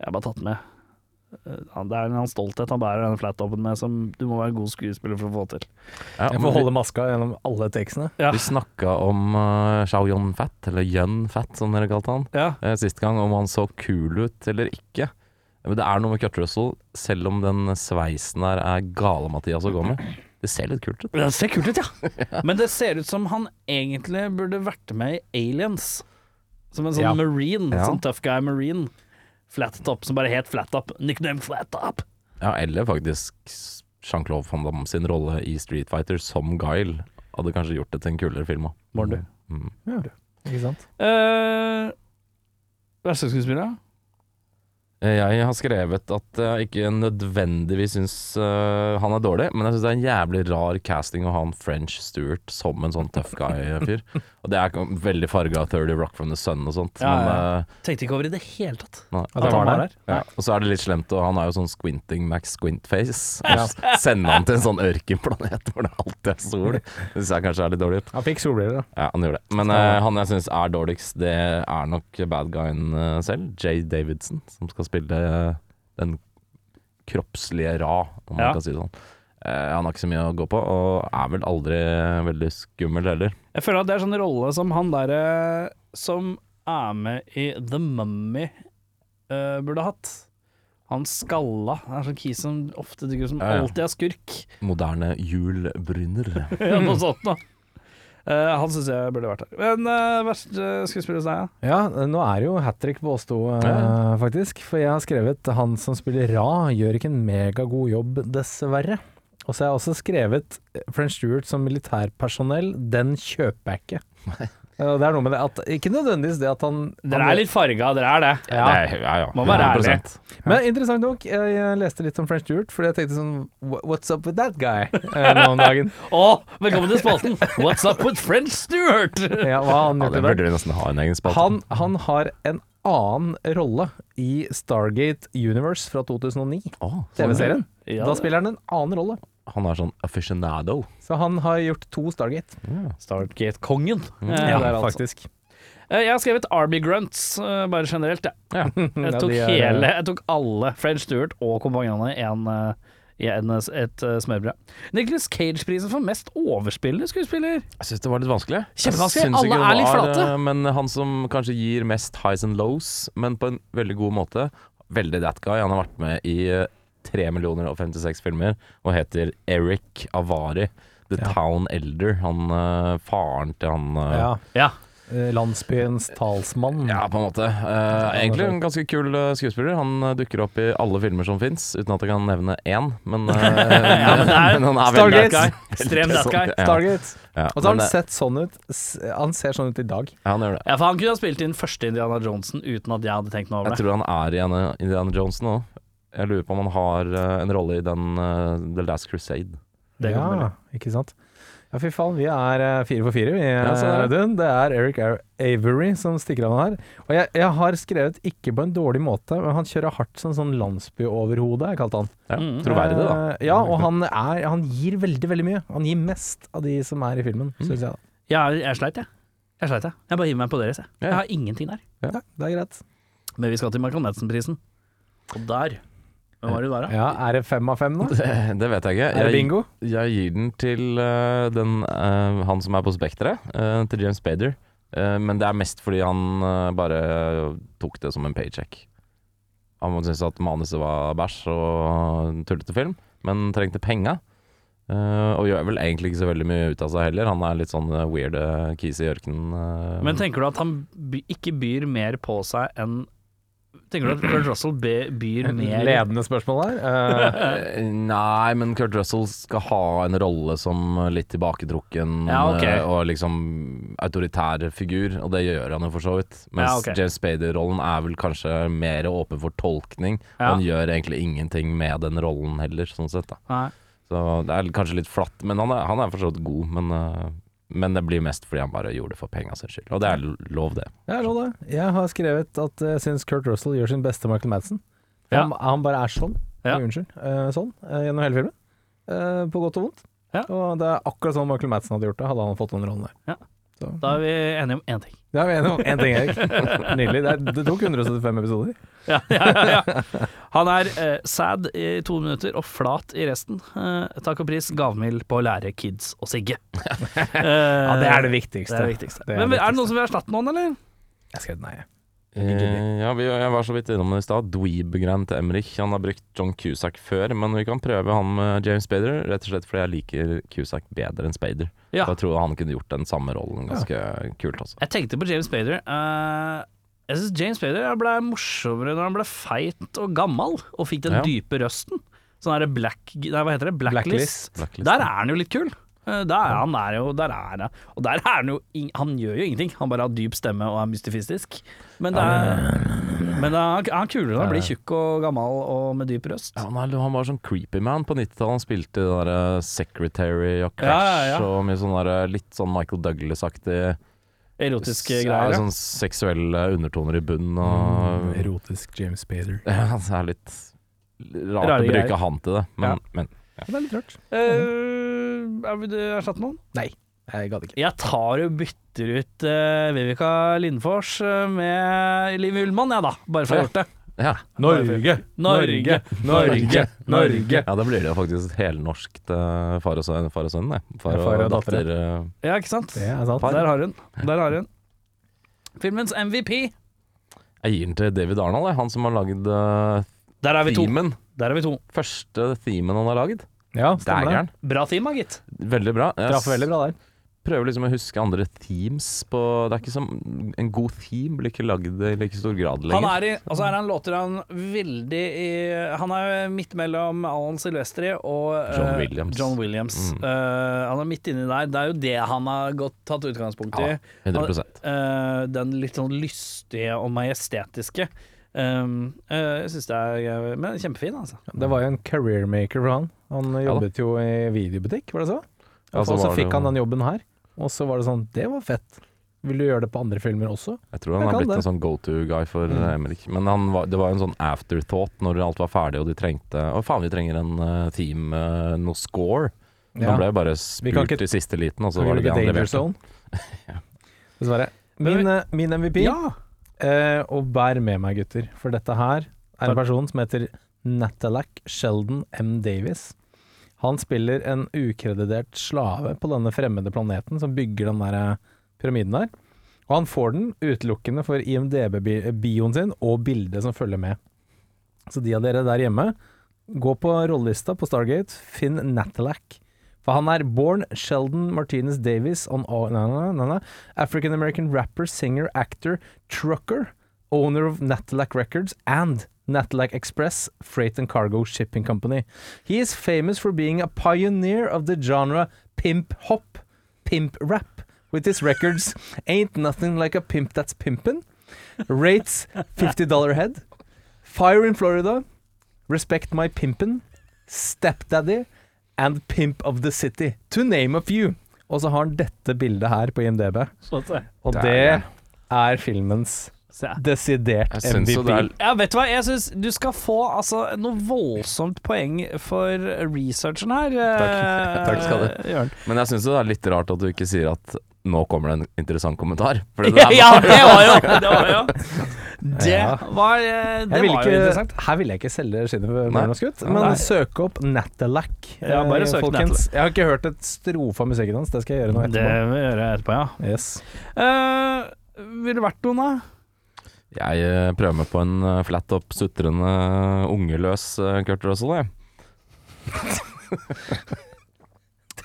jeg har bare tatt med eh, Det er en stolthet han bærer denne flattopen med, som du må være en god skuespiller for å få til. Ja, Jeg får holde maska gjennom alle tekstene. Ja. Vi snakka om uh, Shao Yun Fat, eller Yun Fat som dere kalte han, Ja. uh, sist gang, om han så kul ut eller ikke. Men det er noe med Kurt Russell, selv om den sveisen der er gale-Mathias å gå med. Det ser litt kult ut. Det ser kult ut, ja. Men det ser ut som han egentlig burde vært med i Aliens. Som en sånn Ja. marine. Ja. Sånn tough guy marine. Flat top som bare het Flat Up. Nickname Flat Up. Ja, eller faktisk Jean-Claude Van Damme sin rolle i Street Fighter som Guile hadde kanskje gjort det til en kulere film òg. Mordu. Mm. Ikke sant? Uh, Verste skuespiller? Eh, Jeg har skrevet at jeg ikke nødvendigvis syns uh, han er dårlig, men jeg syns det er en jævlig rar casting å ha en French Stewart som en sånn tough guy-fyr. og det er veldig farga av 30 Rock from the Sun og sånt. Ja, men, ja. eh, Tenkte ikke over i det hele tatt. nei. At han var der? Ja. Og så er det litt slemt, og han er jo sånn squinting Max Squintface. Ja. Sende han til en sånn ørkenplanet hvor det alltid er sol. Det syns jeg kanskje er litt dårlig ut. Han fikk solbriller, da. Ja, han gjorde det. Men eh, han jeg syns er dårligst, det er nok bad guyen selv. Jay Davidson, som skal spille eh, den kroppslige Ra, om man Ja. kan si det sånn. Eh, han har ikke så mye å gå på, og er vel aldri veldig skummel heller. Jeg føler at det er sånn rolle som han derre som er med i The Mummy uh, burde hatt. Han skalla. Det er sånn kis som ofte dukker som Ja, ja. alltid er skurk. Moderne Jul Brynner. ja, noe sånt da. Eh, han syns jeg burde vært her. Men uh, verste skuespiller hos deg, ja? Ja, nå er det jo hat trick på oss to, uh, faktisk. For jeg har skrevet 'Han som spiller Ra gjør ikke en megagod jobb, dessverre'. Og så har jeg også skrevet French Stewart som militærpersonell. Den kjøper jeg ikke. Det er noe med det at Ikke nødvendigvis det at han Dere er litt farga, dere er det. ja. Nei, ja, ja. Må være ærlig. 100%. Men interessant nok, jeg, leste litt om French Stewart, fordi jeg tenkte sånn What's up with that guy? eh, nå om dagen. Å, velkommen til spalten! What's up with French Stewart? Ja, hva har han Ja, det burde vi nesten ha en egen spalte. Han, han har en annen rolle i Stargate Universe fra 2009, Å, sånn, TV-serien. Ja, Da spiller han en annen rolle. Han er sånn aficionado. Så han har gjort to Stargate. Stargate-kongen. Mm. Eh, Ja, altså. faktisk. Eh, Jeg har skrevet Arby Grunts, eh, bare generelt. Ja. Ja. Jeg tok er- hele, jeg tok alle French Stewart og kompanjongene i en, eh, en, et uh, smørbrød. Nicholas Cage-prisen for mest overspillende skuespiller. Jeg syns det var litt vanskelig. Kjempevanskelig. Alle det er litt flate. eh, Men han som kanskje gir mest highs and lows, men på en veldig god måte. Veldig that guy. Han har vært med i eh, 3 millioner og 56 filmer og heter Eric Avari. The Ja. Town Elder. Han uh, faren til han uh, Ja. Ja. Eh, Landsbyens talsmann. Ja, på en måte. Uh, egentlig en ganske kul skuespiller. Han dukker opp i alle filmer som fins, uten at jeg kan nevne én. Men, uh, Ja, men men han er Stargate. Ekstrem dark guy. Extrem that guy. Stargate. ja. Og så har han sett sånn ut Han ser sånn ut i dag. ja, han gjør det. Ja, for han kunne ha spilt inn første Indiana Johnson uten at jeg hadde tenkt noe over det. Jeg tror han er i Indiana Johnson nå. Jeg lurer på om han har eh, en rolle i den eh, The Last Crusade. Det kan ja, ikke sant. Ja, fy faen, vi er eh, fire for fire, vi. Ja, det. Audun. det er Eric Avery som stikker av her. Og jeg, jeg har skrevet ikke på en dårlig måte, men han kjører hardt som sånn landsbyoverhode, jeg kalte han. Ja, Mm. Troverdig, da. Ja, og han, er, han gir veldig, veldig mye. Han gir mest av de som er i filmen, Mm. syns jeg. da. Ja, jeg sleit, jeg. Jeg sleit, jeg. Jeg bare hiver meg på deres, jeg. Ja. Jeg har ingenting der. Ja, det er greit. Men vi skal til Michael Madsen-prisen. Og der Hvem var det der, da? Ja, Er det fem av fem, da? Det, det vet jeg ikke. Er det Jeg, bingo? jeg gir den til eh, den, eh, han som er på Spekteret, eh, til James Bader. Eh, men det er mest fordi han eh, bare tok det som en paycheck. Han måtte synes at manuset var bæsj og tullete film, men trengte penga. Eh, og gjør vel egentlig ikke så veldig mye ut av seg heller. Han er litt sånn eh, weird uh, kis i ørkenen. eh. Men tenker du at han by, ikke byr mer på seg enn Tenker du at Kurt Russell be, byr mer Ledende spørsmål der. Eh, Eh, Nei, men Kurt Russell skal ha en rolle som litt tilbaketrukken Ja, ok. eh, og liksom autoritær figur, og det gjør han jo for så vidt. Mens Ja, okay. James Spader-rollen er vel kanskje mer åpen for tolkning. Ja. Han gjør egentlig ingenting med den rollen heller, sånn sett. da Nei. Så det er kanskje litt flatt, men han er, han er for så vidt god. Men, eh, men det blir mest fordi han bare gjorde det for penga sin skyld. Og det er lov, det. Ja, lov det. Jeg har skrevet at jeg syns Kurt Russell gjør sin beste Michael Madsen. Ja. Han, han bare er sånn, Ja. Unnskyld, eh, sånn eh, gjennom hele filmen. Eh, på godt og vondt. Ja. Og det er akkurat sånn Michael Madsen hadde gjort det, hadde han fått den rollen der. Så, Da er vi enige om én ting. det er vi enige om. Én ting, Erik. Nydelig. Det, er, det tok 175 episoder. Ja, ja, ja. Han er eh, sad i to minutter og flat i resten. Eh, takk og pris gavmild på å lære kids å sigge. Eh, Ja, det er det viktigste. det er det viktigste. Det er Men er det noen som vil erstatte noen, eller? Jeg skrev nei. Uh, ja, vi, jeg var så vidt innom det i stad. Dweeb-greien til Emmerich. Han har brukt John Cusack før, men vi kan prøve han med James Spader. Rett og slett fordi jeg liker Cusack bedre enn Spader. Ja. Så jeg tror han kunne gjort den samme rollen ganske kult også. Jeg tenkte på James Bader. Uh, jeg syns James Bader ble morsommere når han ble feit og gammel og fikk den Ja. dype røsten. Sånn her black Nei, hva heter det? Blacklist. Blacklist. Blacklist, Der er han jo litt kul. Eh, Der er han der jo Der er han Og der er han jo Han gjør jo ingenting. Han bare har dyp stemme og er mystifistisk. Men det er Men han er kulere når han blir tjukk og gammel og med dyp røst. Ja, han, han var sånn creepy man på 90-tallet. Han spilte i det Secretary og Ja, ja, Crash ja. og mye sånn der, litt sånn Michael Douglas-aktig Erotiske greier. ja. Sånn seksuelle undertoner i bunnen og Mm, erotisk James Spader. Ja, det er litt rart Rare å bruke greier. han til det, men, men Det er litt rart. Uh, er vi erstatte noen? Nei, jeg gadd ikke. Jeg tar og bytter ut uh, Vivica Lindfors eh, med Liv Ullmann, jeg da. Bare for å ha gjort det. ja. Norge, Norge, Norge, Norge. ja, da blir det jo faktisk helnorsk uh, far og sønn, far og sønn, det. Far Ja, far og datter. datter. eh, Ja, ikke sant? Sant. Der har hun. Der har hun. Filmens MVP. jeg gir den til David Arnold, jeg. han som har lagd uh, Der er vi to. Der er vi to. Første themen han har lagd. Ja, stemmer det. Bra tema, gitt. Veldig bra. Yes. Traff veldig bra der. Prøver liksom å huske andre themes på Det er ikke som En god theme blir ikke lagd i like stor grad Han lenger. er i Og så er han låter han veldig i Han er midt mellom Alan Silvestri og eh, John Williams. John Williams. Mm. Uh, han er midt inni der. Det er jo det han har gått, tatt utgangspunkt i. Ja, 100 Eh, den litt sånn lystige og majestetiske. Um, uh, jeg syns det er Men kjempefin, altså. Det var jo en career maker for han. Han jobbet jo i videobutikk, var det så? Og så så fikk han den jobben her. Og så var det sånn Det var fett. Vil du gjøre det på andre filmer også? Jeg tror han Jeg har blitt det. en sånn go to-guy for Mm. eh, Emmerich. Men han var, det var en sånn afterthought når alt var ferdig og de trengte Å faen, vi trenger en uh, team, uh, noe score. Ja. Han ble bare spurt i siste liten, og så var det det han leverte. Zone. Dessverre. Min, uh, min MVP, Ja! uh, og bær med meg, gutter, for dette her er en person som heter Natalak Sheldon M. Davis. Han spiller en ukreditert slave på denne fremmede planeten som bygger den der eh, pyramiden der. Og han får den utelukkende for IMDb-bioen sin og bildet som følger med. Så de av dere der hjemme, gå på rollelista på Stargate, finn Natalak. For han er born Sheldon Martinez Davis on all, nei, nei, nei, African American rapper, singer, actor, trucker, owner of Natalac Records and Natalac Express Freight and Cargo Shipping Company. He is famous for being a pioneer of the genre pimp hop, pimp rap, with his records Ain't Nothing Like a Pimp That's Pimpin', Rates $50 Head, Fire in Florida, Respect My Pimpin', Stepdaddy and Pimp of the City, to name a few. Og så har han dette bildet her på IMDb, og Det er- filmens. Desidert MVP. det er Ja, vet du hva, jeg syns du skal få altså, noe voldsomt poeng for researchen her. Takk, Takk skal du. Jørn. Men jeg syns det er litt rart at du ikke sier at nå kommer det en interessant kommentar. For det Ja, ja, det var jo Det var jo Det Ja. var, eh, det var jo ikke, interessant. her vil jeg ikke selge skinnet for Nei. skutt, men nei. søk opp Natalak. Ja, bare eh, søk folkens. Jeg har ikke hørt et strofe av musikken hans, det skal jeg gjøre nå Det etterpå. vil jeg gjøre etterpå, ja. Yes. Uh, ville det vært noen, da? Jeg eh, prøver meg på en eh, flat up, sutrende, ungeløs eh, Kurt Russell, jeg.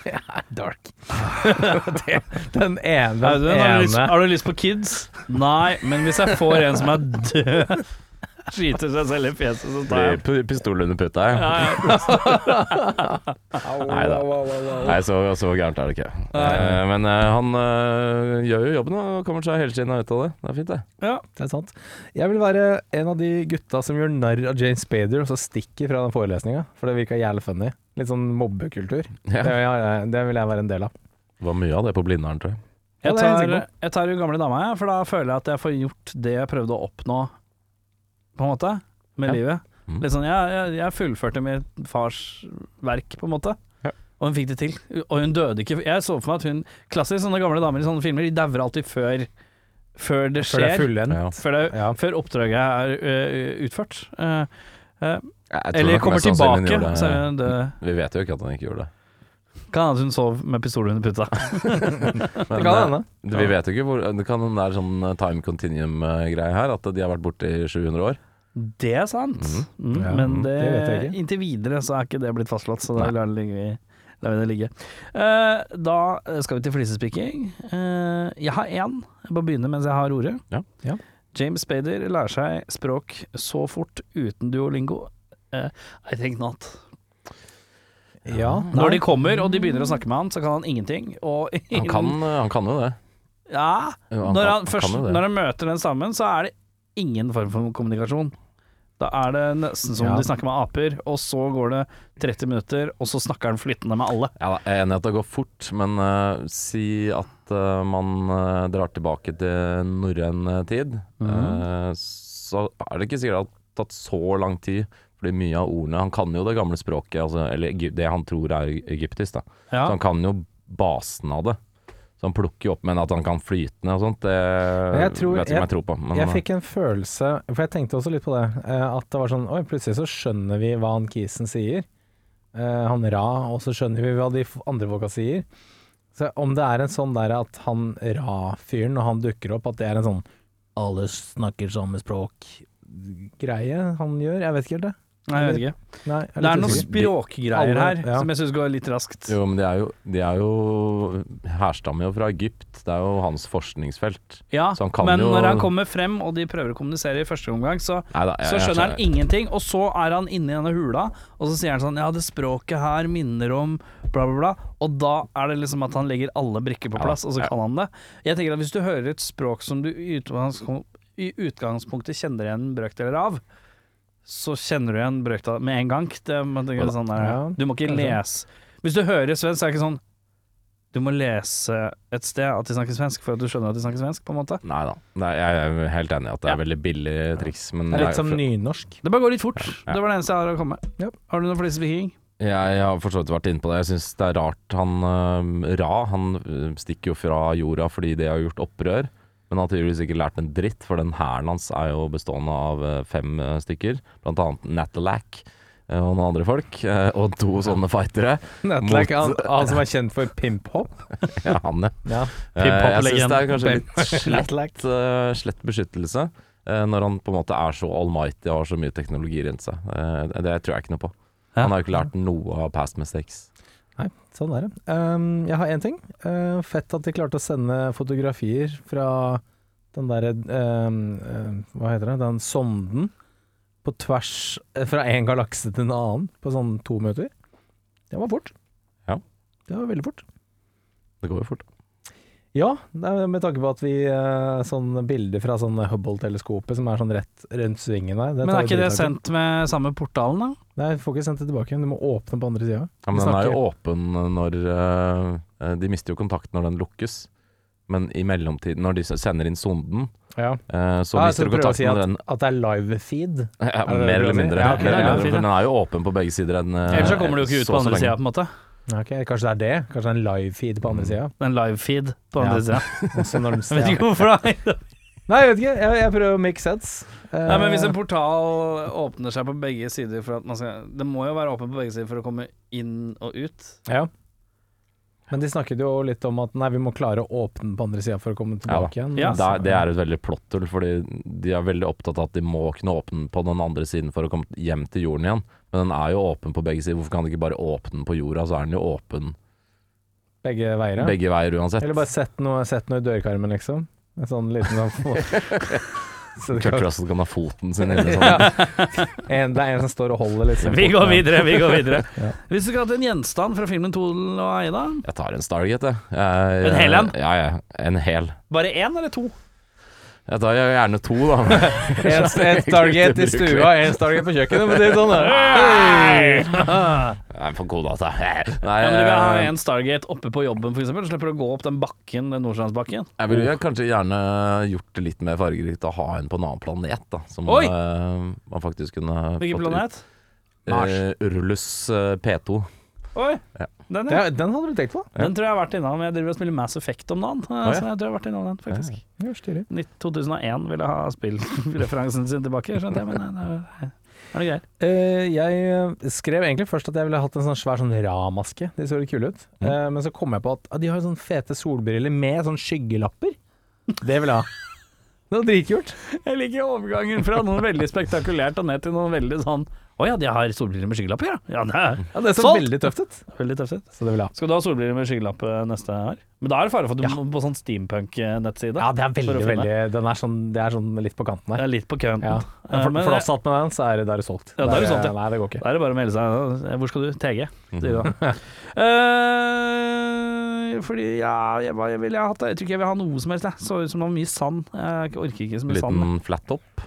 Dark. det, den ene, den har, du lyst, har du lyst på kids? Nei, men hvis jeg får en som er død Skyter seg selv i fjeset, så tar jeg Blir pistol under puta, jeg. ja. Nei da. Nei, så, så gærent er det ikke. Eh, men eh, han eh, gjør jo jobben og kommer seg hele tiden ut av det. Det er fint, det. ja. Det er sant. Jeg vil være en av de gutta som gjør narr av Jane Spader og så stikker fra den forelesninga, for det virka jævlig funny. Litt sånn mobbekultur. Det, Ja. ja, ja, det vil jeg være en del av. Det var mye av det på Blindern, tror jeg. Ja, Jeg det er jeg tar, sikker jeg tar jo gamle dama, jeg, for da føler jeg at jeg får gjort det jeg prøvde å oppnå, på en måte, med Ja. livet. Mm. Litt sånn, jeg, jeg, jeg fullførte min fars verk, på en måte. Ja. Og hun fikk det til. Og hun døde ikke. Jeg så for meg at hun Klassisk sånne gamle damer i sånne filmer, de dauer alltid før, før det Før det er skjer. fullendt. Ja. Før, det, Ja. før oppdraget er uh, utført. Uh, uh, eller kommer tilbake. det. Så er det, Vi vet jo ikke at han ikke gjorde det. Kan hende hun sov med pistol under puta. Det kan hende. Vi vet jo ikke hvor Det kan det er sånn eh, time continuum-greie her, at de har vært borte i 700 år. Det er sant, mm, Ja, men det, det vet jeg ikke. inntil videre så er ikke det blitt fastslått, så da lar vi det ligge. Uh, da skal vi til flisespikking. Uh, jeg har én. Jeg må begynne mens jeg har ordet. Ja. Ja. James Spader lærer seg språk så fort uten duolingo. Uh, I think not. Ja, Når de kommer og de begynner å snakke med han, så kan han ingenting. Og Han kan, han kan jo det. Ja, Jo, når kan- han, først, kan jo det. når han møter den stammen, så er det ingen form for kommunikasjon. Da er det nesten som Ja. de snakker med aper, og så går det 30 minutter, og så snakker han flyttende med alle. Ja, da, jeg er enig i at det går fort, men eh, si at eh, man eh, drar tilbake til norrøn eh, tid, eh, så er det ikke sikkert det har tatt så lang tid. Fordi mye av ordene Han kan jo det gamle språket, altså, eller det han tror er egyptisk. da Ja. Så han kan jo basen av det. Så han plukker jo opp, men at han kan flytende og sånt, det jeg tror- vet ikke om jeg tror på. Men, Jeg fikk en følelse, for jeg tenkte også litt på det, eh, at det var sånn Oi, plutselig så skjønner vi hva han kisen sier. Eh, han Ra, og så skjønner vi hva de andre folka sier. Så om det er en sånn der at han Ra-fyren, når han dukker opp, at det er en sånn alle snakker samme språk-greie han gjør, jeg vet ikke helt det. Nei, jeg vet ikke. Nei, jeg Det er noen språkgreier her ja. som jeg syns går litt raskt. Jo, men de er jo, de er jo Herstammer jo fra Egypt. Det er jo hans forskningsfelt. Ja, Så han kan men jo- når han kommer frem, og de prøver å kommunisere i første omgang, så, Neida, jeg- så jeg skjønner han ingenting. Og så er han inne i denne hula, og så sier han sånn Ja, det språket her minner om bla, bla, bla. Og da er det liksom at han legger alle brikker på Ja, plass, og så ja. kan han det. Jeg tenker at hvis du hører et språk som du i utgangspunktet kjenner igjen brøkdeler av, så kjenner du igjen brøkta med en gang. Det, det sånn der, du må ikke lese Hvis du hører svensk, så er det ikke sånn du må lese et sted at de snakker svensk for at du skjønner at de snakker svensk, på en måte. Nei da. Jeg er helt enig i at det er veldig billig triks. Men Det er litt som nynorsk. Det bare går litt fort. Det var det eneste jeg har å komme med. Ja. Har du noe viking? Jeg har for så vidt vært inne på det. Jeg syns det er rart han øh, Ra han øh, stikker jo fra jorda fordi de har gjort opprør. Men han har tydeligvis ikke lært en dritt, for den hæren hans er jo bestående av øh, fem øh, stykker. Blant annet Natalac øh, og noen andre folk. Og to sånne fightere. Nettlack, han, han som er kjent for pimp-hop. Ja, han, ja. Ja. Hop. Jeg syns det er kanskje litt slett, slett beskyttelse. Når han på en måte er så almighty og har så mye teknologi rundt seg. Eh, Det tror jeg ikke noe på. Han har jo ikke lært noe av past mistakes. Sånn er det. Um, jeg har én ting. Uh, fett at de klarte å sende fotografier fra den derre uh, uh, Hva heter det? Den sonden på tvers eh, fra en galakse til en annen på sånn to minutter. Det var fort. Ja. Det var veldig fort. Det går jo fort. Ja, med tanke på at vi uh, Sånn bilder fra sånn Hubble-teleskopet som er sånn rett rundt svingen der. Men er ikke det sendt med samme portalen, da? Nei, du får ikke sendt det tilbake. Du må åpne på andre sida. Ja, men den er jo åpen når øh, De mister jo kontakt når den lukkes. Men i mellomtiden, når de sender inn sonden, Ja. så ja, mister du kontakten si at, med den at det er live-feed? ja, er Mer eller mindre. Ja, okay, Mer eller er mindre, for den er jo åpen på begge sider. Ellers så kommer du jo ikke ut på andre sida, på en måte. Ok, kanskje det er det? Kanskje det er en live-feed på andre sida? En live-feed på Ja. andre sida. Når den Jeg vet ikke hvorfor da. Nei, jeg vet ikke. Jeg, jeg prøver å make sense. Uh, Nei, men hvis en portal åpner seg på begge sider for at man skal Det må jo være åpen på begge sider for å komme inn og ut. Ja. Men de snakket jo litt om at nei, vi må klare å åpne den på andre sida for å komme Ja tilbake igjen. Ja. Det er, det er et veldig plottull, fordi de er veldig opptatt av at de må kunne åpne på den andre siden for å komme hjem til jorden igjen. Men den er jo åpen på begge sider. Hvorfor kan de ikke bare åpne den på jorda, så er den jo åpen Begge veier, ja. begge veier uansett. Eller bare sett noe, sett noe i dørkarmen, liksom. En sånn liten sånn Kurt Russell kan ha foten sin inne sånn. en, Det er en som står og holder liksom Vi går videre, vi går videre. Ja. Hvis du skulle hatt en gjenstand fra filmen Tol og Aida, Jeg tar en Stargate, jeg. jeg. En hel en? Ja, ja. En hel. bare én eller to? Jeg tar gjerne to, da. En, en Stargate i stua, en Stargate på kjøkkenet. Men det er sånn der. Jeg er for god data. Nei, Ja, men du vil ha eh, en Stargate oppe på jobben, for eksempel. Slipper å gå opp den bakken, den Nordstrandsbakken. jeg ville kanskje gjerne gjort det litt mer fargerikt å ha en på en annen planet, da. Som Oi! eh, man faktisk kunne Hvilken planet? Eh, Urlus eh, P2. Oi, Ja. Den, ja. Ja, den hadde du tenkt på? Den tror jeg har vært innom. Jeg driver og spiller Mass Effect om dagen. ja. Så jeg tror jeg har vært innom den, faktisk. Ja, 2001 ville ha spillreferansen sin tilbake, skjønte jeg, men det er, er det. Eh, jeg eh, skrev egentlig først at jeg ville hatt en sånn svær sånn Ra-maske. De så litt kule ut. Eh, men så kom jeg på at uh, de har sånne fete solbriller med sånn skyggelapper. Det vil jeg ha. Det var dritkult. Jeg liker overgangen fra noe veldig spektakulært og ned til noe veldig sånn Å ja, de har solbriller med skyggelapper, ja. Ja, det er Ja, det så veldig tøft ut. veldig tøft ut. Så det vil jeg ha. Skal du ha solbriller med skyggelapp eh, neste år? Men da er det fare for at du Ja. må på sånn steampunk-nettside. Ja, det er veldig, veldig Den er sånn, det er sånn litt på kanten Det der. er litt på kanten. Ja. Eh, For, men- for oss satt med den, så er det, da er det solgt. Ja, da er det solgt, ja. Nei, det går ikke. Da er det bare å melde seg. Hvor skal du? TG. Mhm. sier du da. Eh, fordi ja, jeg, hva vil jeg hatt det? Jeg tror ikke jeg vil ha noe som helst. Jeg. Så ut som det var mye sand. Jeg orker ikke så mye sand. Liten flat-top.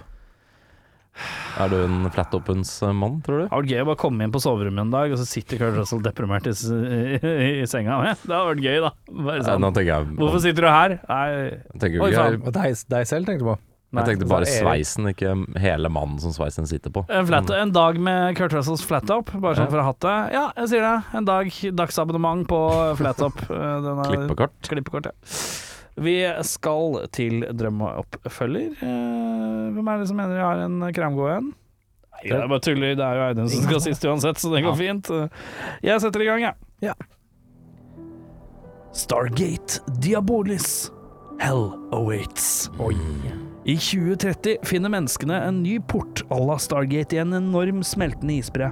Er du en flat-toppens eh, mann, tror du? Det hadde vært gøy å bare komme inn på soverommet en dag, og så sitter Kurt Russell deprimert i, i, i senga. Det hadde vært gøy, da. Bare Nei, sånn. nå jeg Hvorfor sitter du her? Nei, Jeg tenker Oi, ikke jeg, deg, deg selv tenkte du på? nei. jeg tenkte bare sveisen, ikke hele mannen som sveisen sitter på. En, flat, en dag med Kurt Russells flattop, bare sånn Ja. for å ha hatt det. Ja, jeg sier det. En dag dagsabonnement på flattop. Eh, Klippekort. Klippekort, ja. Vi skal til drømmeoppfølger. Eh, hvem er det som mener jeg har en kramgod igjen? Nei, er bare tuller. Det er jo Audun som skal sist uansett, så det går fint. Jeg setter i gang, jeg. Ja. Stargate Diabolis. Hell awaits. Oi. I 2030 finner menneskene en ny port à la Stargate i en enorm smeltende isbre.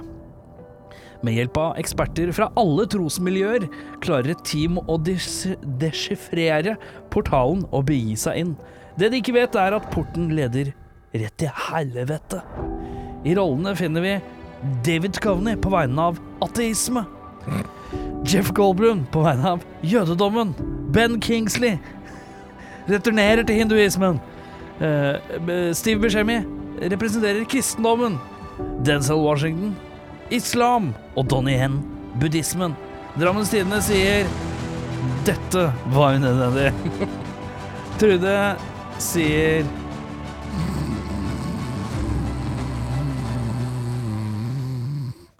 Med hjelp av eksperter fra alle trosmiljøer klarer et team å deschiffrere portalen og begi seg inn. Det de ikke vet, er at porten leder rett til helvete. I rollene finner vi David Coveney på vegne av ateisme. Jeff Goldblum på vegne av jødedommen. Ben Kingsley returnerer til hinduismen. Eh, Steve Buscemi representerer kristendommen. Denzel Washington islam. Og Donnie Hen buddhismen. Drammens Tidende sier dette var unødvendig. Trude sier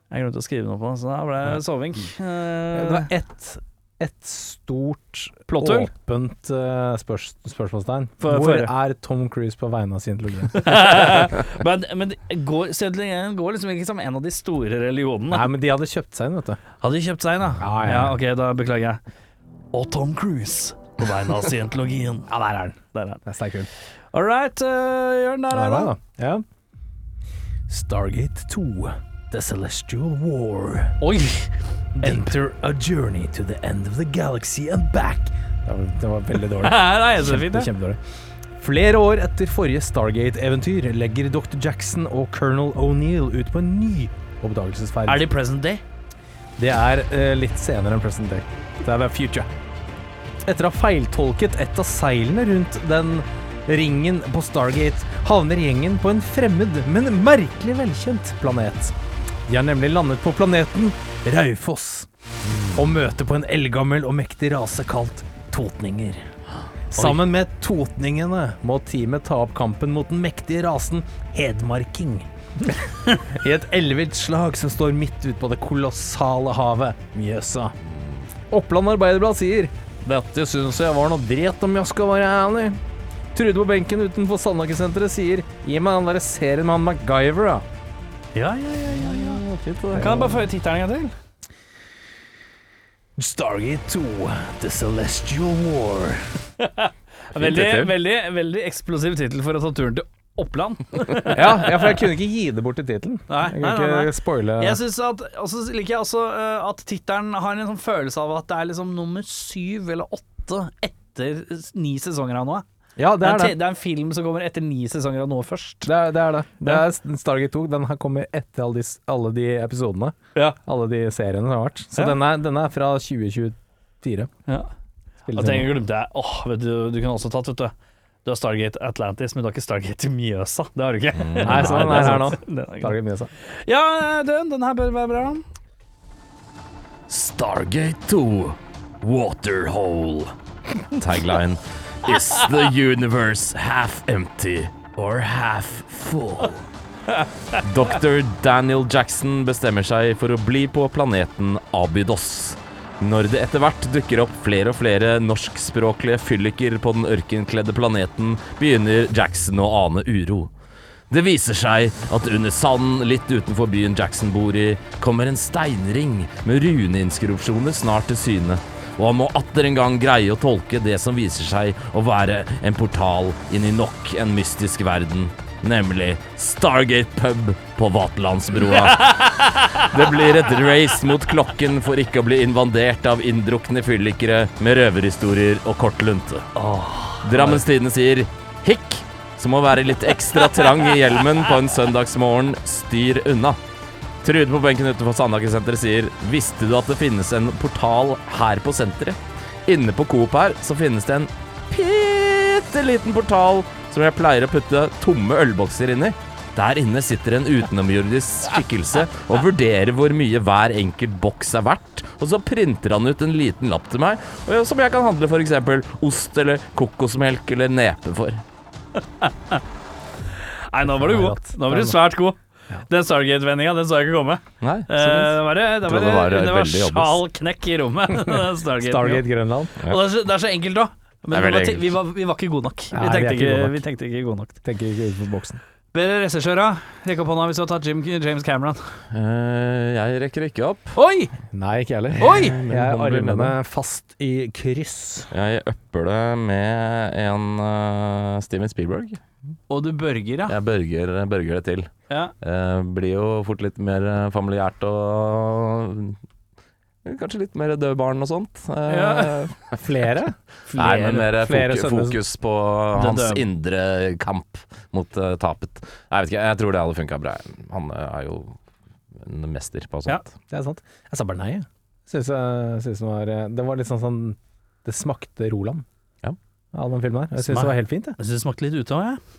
Jeg glemte å skrive noe på, så da ble det soving. Det Eh, var ett et stort, Plotthull? åpent uh, spørs, spørsmålstegn. For- Hvor er Tom Cruise på vegne av scientologi? men men det går, Scientologien går liksom ikke som en av de store religionene. Nei, men de hadde kjøpt seg inn, vet du. Hadde de kjøpt seg inn, da? Ja, ja. ok, da beklager jeg. Og Tom Cruise på vegne av scientologien. Ja, der er den. Der er den. Det er sterk film. All right, uh, Jørn, der er den. Ja. Stargate 2. The Celestial War. Oi! Enter a journey to the end of the galaxy and back. Det var, det var veldig dårlig. Nei, det er fint, Kjempe. Flere år etter forrige Stargate-eventyr legger Dr. Jackson og Colonel O'Neill ut på en ny oppdagelsesferd. Er det present day? Det er uh, litt senere enn present day. Det er future. Etter å ha feiltolket et av seilene rundt den ringen på Stargate, havner gjengen på en fremmed, men merkelig velkjent planet. De har nemlig landet på planeten Raufoss, og møter på en eldgammel og mektig rase kalt totninger. Sammen med totningene må teamet ta opp kampen mot den mektige rasen hedmarking. I et ellevilt slag som står midt ute på det kolossale havet, Mjøsa. Oppland Arbeiderblad sier Dette syns jeg var noe dret om jeg skal være ærlig. Trude på benken utenfor Sandhagesenteret sier Gi meg den der serien med han MacGyver, da. Ja, ja, ja, ja, ja. Fint, det. Kan jeg bare få tittelen en gang til? Stargate 2, The Celestial War. Veldig, veldig, veldig eksplosiv tittel for å ta turen til Oppland. Ja, ja, for jeg kunne ikke gi det bort til tittelen. Jeg nei, kunne nei, ikke nei. spoile Jeg synes at, Og så liker jeg også uh, at tittelen har en sånn følelse av at det er liksom nummer syv eller åtte etter ni sesonger av noe. Ja, det Det er er, det. det er en film som kommer etter ni sesonger av noe først. Det er det. Er det. det er Stargate 2. Den her kommer etter alle de, alle de episodene. Ja. Alle de seriene som har vært. Så Ja. den, er, den er fra 2024. ja. Og jeg glemte jeg Åh, vet du, du kunne også tatt, vet du. Du har Stargate Atlantis, men du har ikke Stargate Mjøsa. Det har du ikke. Nei, så den det er her nå. er. Stargate Mjøsa. Ja, den, den her bør være bra. Stargate 2 Waterhole. Tagline Is the universe half empty or half full? Dr. Daniel Jackson bestemmer seg for å bli på planeten Abydos. Når det etter hvert dukker opp flere og flere norskspråklige fylliker på den ørkenkledde planeten, begynner Jackson å ane uro. Det viser seg at under sanden litt utenfor byen Jackson bor i, kommer en steinring med runeinskripsjoner snart til syne. Og han må atter en gang greie å tolke det som viser seg å være en portal inn i nok en mystisk verden. Nemlig Stargate pub på Vaterlandsbrua. Det blir et race mot klokken for ikke å bli invadert av inndrukne fyllikere med røverhistorier og kort lunte. Drammens Tidende sier hikk, som må være litt ekstra trang i hjelmen på en søndagsmorgen, styr unna. Trude på benken utenfor Sandhagesenteret sier Visste du at det finnes en portal her på senteret? Inne på Coop her så finnes det en bitte liten portal som jeg pleier å putte tomme ølbokser inn i. Der inne sitter en utenomjordisk skikkelse og vurderer hvor mye hver enkelt boks er verdt. Og så printer han ut en liten lapp til meg, som jeg kan handle f.eks. ost eller kokosmelk eller nepe for. Nei, nå var du god. Nå var du svært god. Den Stargate-vendinga, den så jeg ikke komme. Nei, Eh, det var, det, det var, det var det var sjal knekk i rommet. Stargate. Stargate Grønland. Og det er, så, det er så enkelt òg. Men vi var, vi, var, vi var ikke gode nok. Vi Nei, vi tenkte, ikke gode nok. vi tenkte ikke gode nok. Tenker ikke utenfor boksen. Bedre regissør, da? Rekk opp hånda hvis du har tatt Jim, James Cameron. Uh, jeg rekker ikke opp. Oi! Nei, ikke heller. Oi! Jeg bli armene fast i kryss. Jeg upper det med en uh, Steven Spielberg. Og du børger, ja. Jeg børger, børger det til. ja. Eh, blir jo fort litt mer eh, familiært og Kanskje litt mer døde barn og sånt. Eh, Ja. Flere? Nei, men mer flere fokus, fokus på hans døde. indre kamp mot uh, tapet. Jeg vet ikke, jeg tror det hadde funka bra. Han er jo en mester på sånt. Ja. Det er sant. Jeg sa bare nei, jeg. Synes, jeg synes det var Det var litt sånn sånn Det smakte Roland Ja. av den filmen her. Jeg syns det var helt fint, jeg. Jeg syns det smakte litt ute òg, jeg.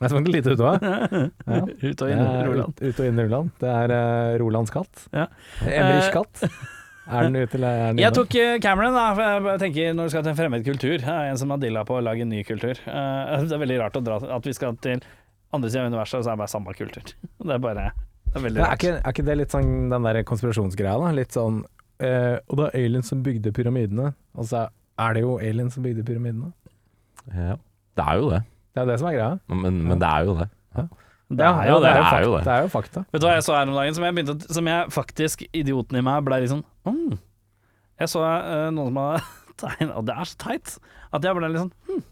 Jeg smakte lite utover. Ja. Ut og inn, Roland. Ut, og inn Roland. Det er uh, Rolands katt. Ja. Emrich Eh, katt. Er den ute, eller er den Jeg tok eh, Cameron, da, for jeg tenker når du skal til en fremmed kultur jeg er En som har dilla på å lage en ny kultur. Det er veldig rart å dra at vi skal til andre siden av universet, og så er det bare samme kultur. Det er bare Det er veldig rart. er, ikke, er ikke det litt sånn den der konspirasjonsgreia, da? Litt sånn eh, Og det er aliens som bygde pyramidene, og så er det jo aliens som bygde pyramidene. Ja. Det er jo det. Det er jo det som er greia. Men, men det er jo det. Det er jo det. Det er jo, Det er jo det. Er jo fakta. Vet du hva jeg så her om dagen, som jeg begynte å- Som jeg faktisk, idioten i meg, ble litt sånn mm. Jeg så uh, noen som hadde tegna Og det er så teit at jeg ble litt sånn hm.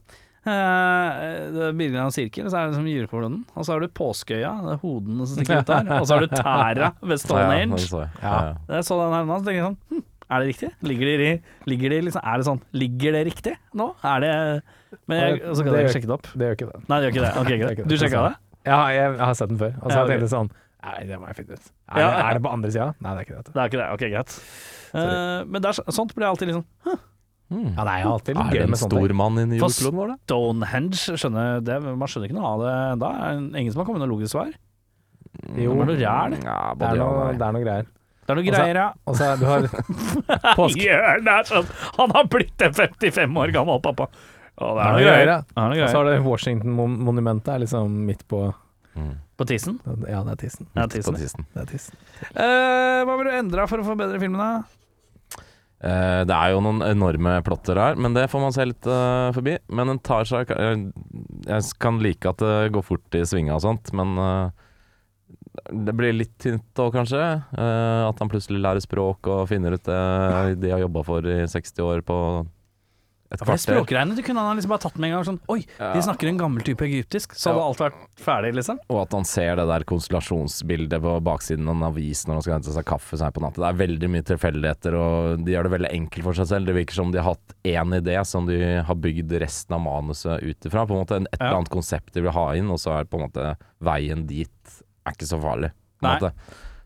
Eh, det er bildet av en sirkel, så er det liksom Gyrekolonnen. Og så har du påskeøya, det er hodene som stikker ut der. Og så har du tæra ved Ja, det Stonehenge. jeg. Ja. Ja, ja. Jeg så den her nå, så tenker jeg sånn hm, Er det riktig? Ligger det, ligger det liksom Er det sånn Ligger det riktig nå? Er det Men jeg, så kan Det jeg sjekke det opp. Det gjør ikke det. Nei, det gjør ikke det. Okay, greit. ikke det. Du sjekka det? Ja, jeg, jeg har sett den før. Og så Ja, har ok. jeg tenkt sånn Nei, det må jeg finne ut. Er, Ja. det, er det på andre sida? Nei, det er ikke det. Det er ikke det. Ok, greit. Uh, men det er, sånt blir jeg alltid liksom Mm. Ja, nei, jeg alltid litt Er det gøy en med sånne ting. stor mann inni jordkloden vår, da? Stonehenge skjønner det, Man skjønner ikke noe av det da. Er det ingen som har kommet med noe logisk svar? Jo, Det er noe ræl. Ja, det er noe, det er noe greier. Det er noe greier, ja. Og så er du har påske... Jørn er sånn Han har blitt en 55 år gammel pappa. Å, det er noe greier. Det er Og så har du Washington-monumentet er liksom midt på Mm. På tissen. Ja, det er tissen. Ja, tissen. på tissen. Det er tissen. Uh, hva vil du endre for å forbedre filmen, da? Eh, det er jo noen enorme plotter her, men det får man se litt uh, forbi. Men den tar seg Jeg kan like at det går fort i svinga og sånt, men eh, det blir litt tynt òg, kanskje. Uh, at han plutselig lærer språk og finner ut det de har jobba for i 60 år på et kvarter det språkgreiene du kunne han liksom bare tatt med en gang. Sånn Oi, de snakker en gammel type egyptisk. Så hadde Ja. alt vært ferdig, liksom. Og at han ser det der konstellasjonsbildet på baksiden av en avis når han skal hente seg kaffe seg på natta. Det er veldig mye tilfeldigheter, og de gjør det veldig enkelt for seg selv. Det virker som de har hatt én idé som de har bygd resten av manuset ut ifra. På en måte et eller Ja. annet konsept de vil ha inn, og så er på en måte veien dit er ikke så farlig. På Nei. måte.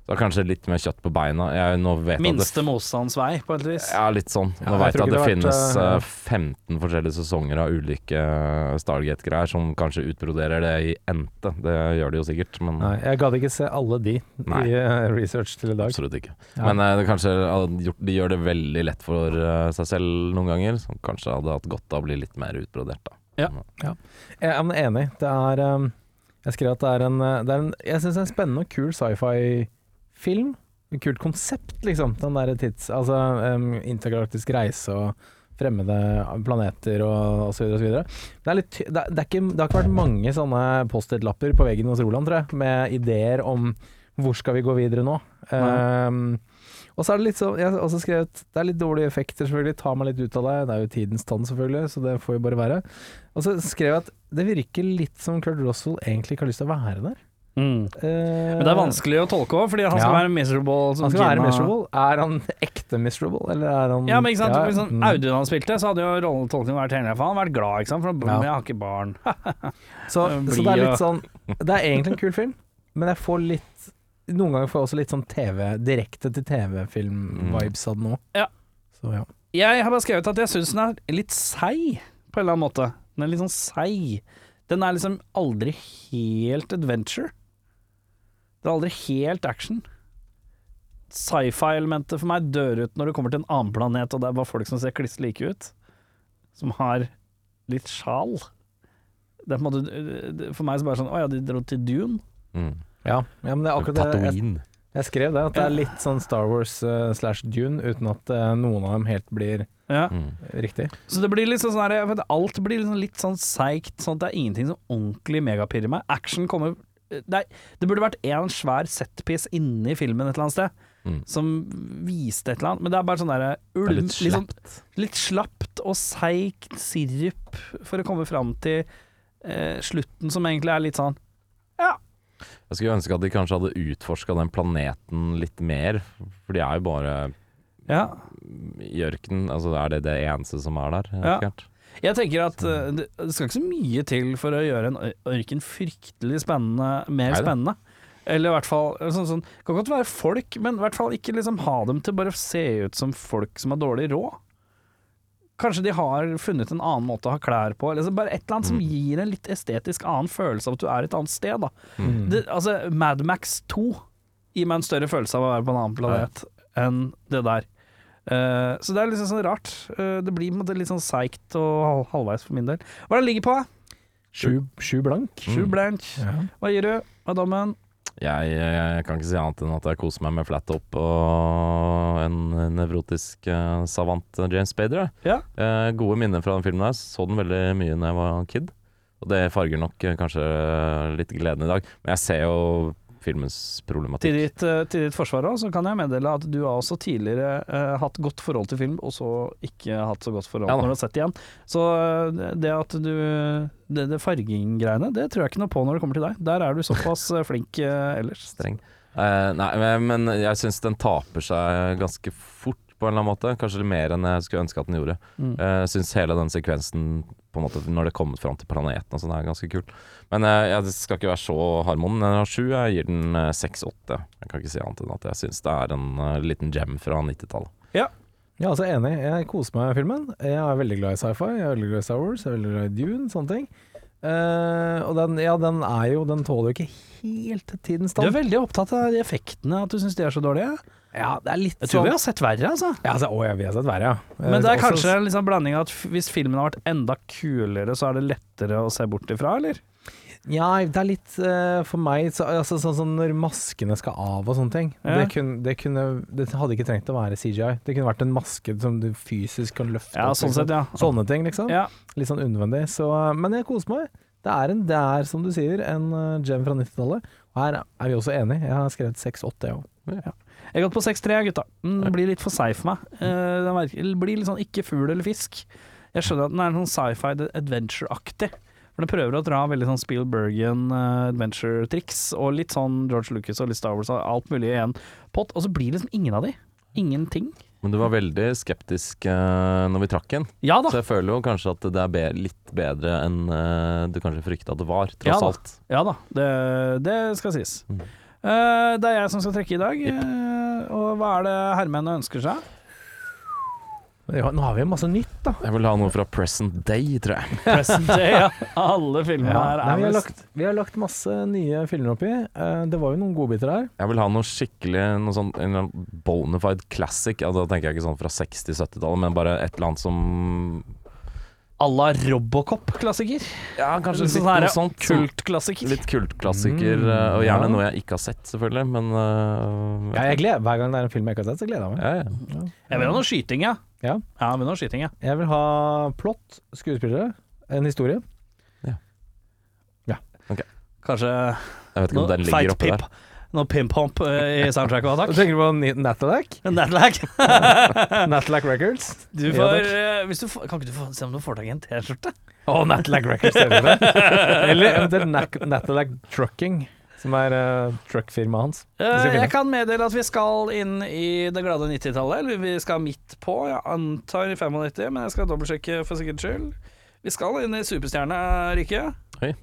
Så kanskje litt mer kjøtt på beina. Jeg nå vet at det Minste motstands vei, på et vis. ja, litt sånn. Nå Ja, jeg veit jeg tror at det ikke det har finnes vært, eh, eh, 15 forskjellige sesonger av ulike eh, Stargate-greier som kanskje utbroderer det i ente. Det gjør det jo sikkert, men Nei, jeg gadd ikke se alle de Nei. i eh, research til i dag. absolutt ikke. Ja. Men eh, det kanskje hadde gjort, de gjør det veldig lett for eh, seg selv noen ganger, som kanskje hadde hatt godt av å bli litt mer utbrodert, da. Jeg er enig. Det er um, Jeg skrev at det er en, uh, det er en Jeg syns det er en spennende og kul sci-fi-film. Et kult konsept, liksom. Den derre tids... Altså um, intergalaktisk reise og fremmede planeter og osv. osv. Det, litt det, det, er ikke, det har ikke vært mange sånne Post-It-lapper på veggen hos Roland, tror jeg, med ideer om hvor skal vi gå videre nå. Um, og så er det litt sånn Jeg har også skrevet Det er litt dårlige effekter, selvfølgelig. Ta meg litt ut av det. Det er jo tidens tann, selvfølgelig, så det får jo bare være. Og så skrev jeg at det virker litt som Kurt Russell egentlig ikke har lyst til å være der. Mm. Uh, Men det er vanskelig å tolke òg, fordi han skal Ja. være miserable. Som Han skal være miserable. Er han ekte miserable, eller er han Ja, men ikke sant, Ja, han, mm. Audun han spilte, så hadde jo rolletolkningen vært hele For han vært glad, ikke sant. For Ja. jeg har ikke barn. Så, så det er litt sånn Det er egentlig en kul film, men jeg får litt Noen ganger får jeg også litt sånn TV direkte til TV-film-vibes av den òg. Ja. Så ja. Jeg har bare skrevet at jeg syns den er litt seig, på en eller annen måte. Den er litt sånn seig. Den er liksom aldri helt adventure. Det er aldri helt action. Sci-fi-elementet for meg dør ut når det kommer til en annen planet, og det er bare folk som ser kliss like ut. Som har litt sjal. Det er på en måte For meg så bare sånn Å ja, de dro til Dune. Mm. Ja, ja men det er akkurat det. Jeg, jeg skrev det, at det er litt sånn Star Wars uh, slash Dune, uten at uh, noen av dem helt blir Ja. Mm. riktig. Så det blir litt sånn sånn her vet, Alt blir liksom litt sånn seigt, sånn at det er ingenting som ordentlig megapirrer meg. Action kommer det, er, det burde vært en svær setpiece inni i filmen et eller annet sted, Mm. som viste et eller annet, men det er bare sånn derre er ulm litt litt, sånn, litt slapt og seigt sirup for å komme fram til eh, slutten, som egentlig er litt sånn Jeg skulle ønske at de kanskje hadde utforska den planeten litt mer, for de er jo bare Ja. i ørkenen. Altså, er det det eneste som er der? Ja. Jeg tenker at uh, det, det skal ikke så mye til for å gjøre en ørken fryktelig spennende, mer Neida. spennende. Eller i hvert fall sånn, sånn Kan godt være folk, men i hvert fall ikke liksom ha dem til bare å se ut som folk som har dårlig råd. Kanskje de har funnet en annen måte å ha klær på, eller så bare et eller annet som gir en litt estetisk annen følelse av at du er et annet sted. Da. Mm. Det, altså, Mad Max 2 gir meg en større følelse av å være på en annen planet enn det der. Uh, så det er liksom sånn rart. Uh, det blir måte litt sånn seigt og hal- halvveis for min del. Hva er det ligger på? Sju, sju blank. Sju blank. Ja. Hva gir du? Er dommen? Jeg, jeg kan ikke si annet enn at jeg koser meg med Flat Top og en nevrotisk uh, savant eh, James Spader. Ja. Uh, gode minner fra den filmen. der Så den veldig mye da jeg var kid. Og det farger nok eh, kanskje litt gleden i dag. Men jeg ser jo filmens Til problematikk. ditt, eh, til ditt forsvar også, så kan jeg meddele at du har også tidligere uh, hatt godt forhold til film, og så ikke hatt så godt forhold Ja når du har sett det igjen. Så uh, det at du Det, det farginggreiene, det tror jeg ikke noe på når det kommer til deg. Der er du såpass flink uh, ellers. Streng. Nei, men, men jeg syns den taper seg ganske fort, på en eller annen måte. Kanskje mer enn jeg skulle ønske at den gjorde. Mm. Uh, Jeg syns hele den sekvensen, på en måte når det kommer fram til planeten og sånn, er ganske kult. Men uh, jeg skal ikke være så harmon. Den har sju, jeg gir den eh, seks-åtte. Jeg kan ikke si annet enn at jeg syns det er en uh, liten gem fra 90-tallet. Ja, altså enig. Jeg koser meg med filmen. Jeg er veldig glad i sci-fi, jeg er veldig glad i Star Wars, jeg er veldig glad i Dune, sånne ting. Uh, og den, ja, den er jo Den tåler jo ikke helt tidens Du er veldig opptatt av de effektene, at du syns de er så dårlige. Ja, det er litt Jeg tror sånn vi har sett verre, altså. ja, altså, Å ja, vi har sett verre, ja. Men det er Eh, også- kanskje en liksom blanding av at hvis filmen har vært enda kulere, så er det lettere å se bort ifra, eller? Ja, det er litt uh, For meg så, altså, sånn som når maskene skal av og sånne ting. Ja. Det, kunne, det, kunne, det hadde ikke trengt å være CGI. Det kunne vært en maske som du fysisk kan løfte Ja, opp, sånn liksom. sett, ja. Sånne ting, liksom. Ja. Litt sånn unødvendig. Så, men jeg koser meg. Det er, en, det er, som du sier, en eh, gem fra 90-tallet. Og her er vi også enige. Jeg har skrevet 6-8, jeg òg. Jeg har gått på 6-3, gutta. Den blir litt for seig for meg. Eh, Den blir litt sånn ikke fugl eller fisk. Jeg skjønner at den er sånn sci-fi adventure-aktig. For den prøver å dra veldig sånn Spielbergian eh, adventure-triks, og litt sånn George Lucas og litt Star Wars og alt mulig i en pott, og så blir det liksom ingen av de. Ingenting. Men du var veldig skeptisk uh, når vi trakk den, Ja så jeg føler jo kanskje at det er be litt bedre enn uh, du kanskje frykta det var, tross ja alt. Ja da, det, det skal sies. Mm. Eh, det er jeg som skal trekke i dag, eh, og hva er det herremennene ønsker seg? Ja, nå har vi jo masse nytt, da. Jeg vil ha noe fra present day, tror jeg. Present day, ja. Alle filmene Ja, her nei, er vi, har lagt, vi har lagt masse nye filmer oppi. Uh, det var jo noen godbiter her. Jeg vil ha noe skikkelig Noe sånn en bonafide classic. Altså, da tenker jeg ikke sånn fra 60-70-tallet, men bare et eller annet som à la Robocop-klassiker. Ja, kanskje litt sånn noe sånt. Kultklassiker. Litt kultklassiker, Mm, eh, og gjerne ja. noe jeg ikke har sett, selvfølgelig, men uh, Ja, jeg gleder, hver gang det er en film jeg ikke har sett, så gleder jeg meg. ja, ja. Jeg vil ha noe skyting, ja. Ja. Ja, jeg vil ha skyting, ja. Jeg vil ha plott, skuespillere, en historie. Kanskje Jeg vet ikke om den ligger Fight oppi der. Noe pimp-hump eh, i soundtracket Du takk. tenker på Natalac? Natalac? Natalac Records? Du får, ja, eh, hvis du får, kan ikke du få, se om du får tak i en T-skjorte? Å, Natalac Records, du det? Eller eventuelt Natalac Trucking, som er uh, truckfirmaet hans. Uh, jeg kan meddele at vi skal inn i det glade 90-tallet. Eller vi skal midt på, jeg antar i 95, men jeg skal dobbeltsjekke for sikkerhets skyld. Vi skal inn i superstjerneriket. Oi. Eh,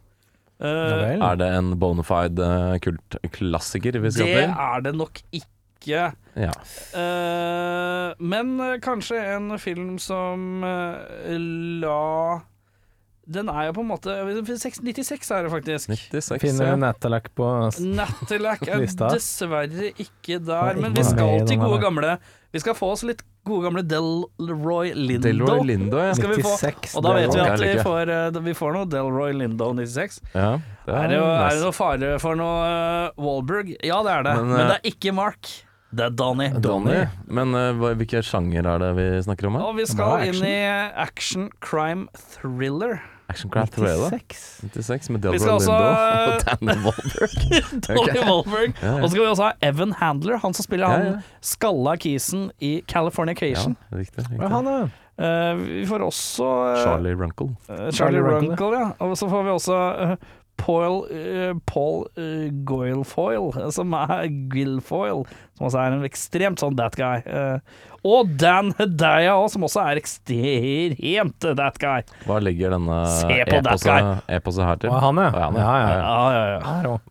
Ja vel. Er det en bonafide uh, kultklassiker vi skal det til? er det nok ikke. Ja. Uh, men eh, kanskje en film som eh, la Den er jo på en måte 96 er det faktisk. 96, Finner ja. Natalac på Natterlack er dessverre ikke der, men vi skal til gode gamle Vi skal få oss litt gode gamle Delroy Lindo. Delroy Lindo, ja. Skal vi få, 96, og da vet vi at er vi får, eh, vi får noe Delroy Lindo 96. ja det Er det, jo- er det noe fare for noe uh, Wahlberg? Ja, det er det. Men, Men, eh, det er ikke Mark. Det er Donny. Donny. Men uh, hvilke sjanger er det vi snakker om? her? Og vi skal inn i action crime thriller. Action Craft jeg 96. 96 med Delroy Lindo også- og Danny Wahlberg. Danny Wahlberg. Ja, ja. Og så skal vi også ha Evan Handler, han som spiller Ja, han ja. skalla kisen i California Californication. Ja, riktig. han er Eh, vi får også uh, Charlie Runkle. Uh, Charlie Charlie Runkle, Runkle, ja. Og så får vi også Paul, Paul Guilfoyle, eh, som er Guilfoyle, som også er en ekstremt sånn that guy. Eh, og Dan Hedaya òg, som også er ekstremt that guy. Hva ligger denne eposet her til? Å, han, ja. Han, Ja, ja. Ja, ja, ja. Her òg.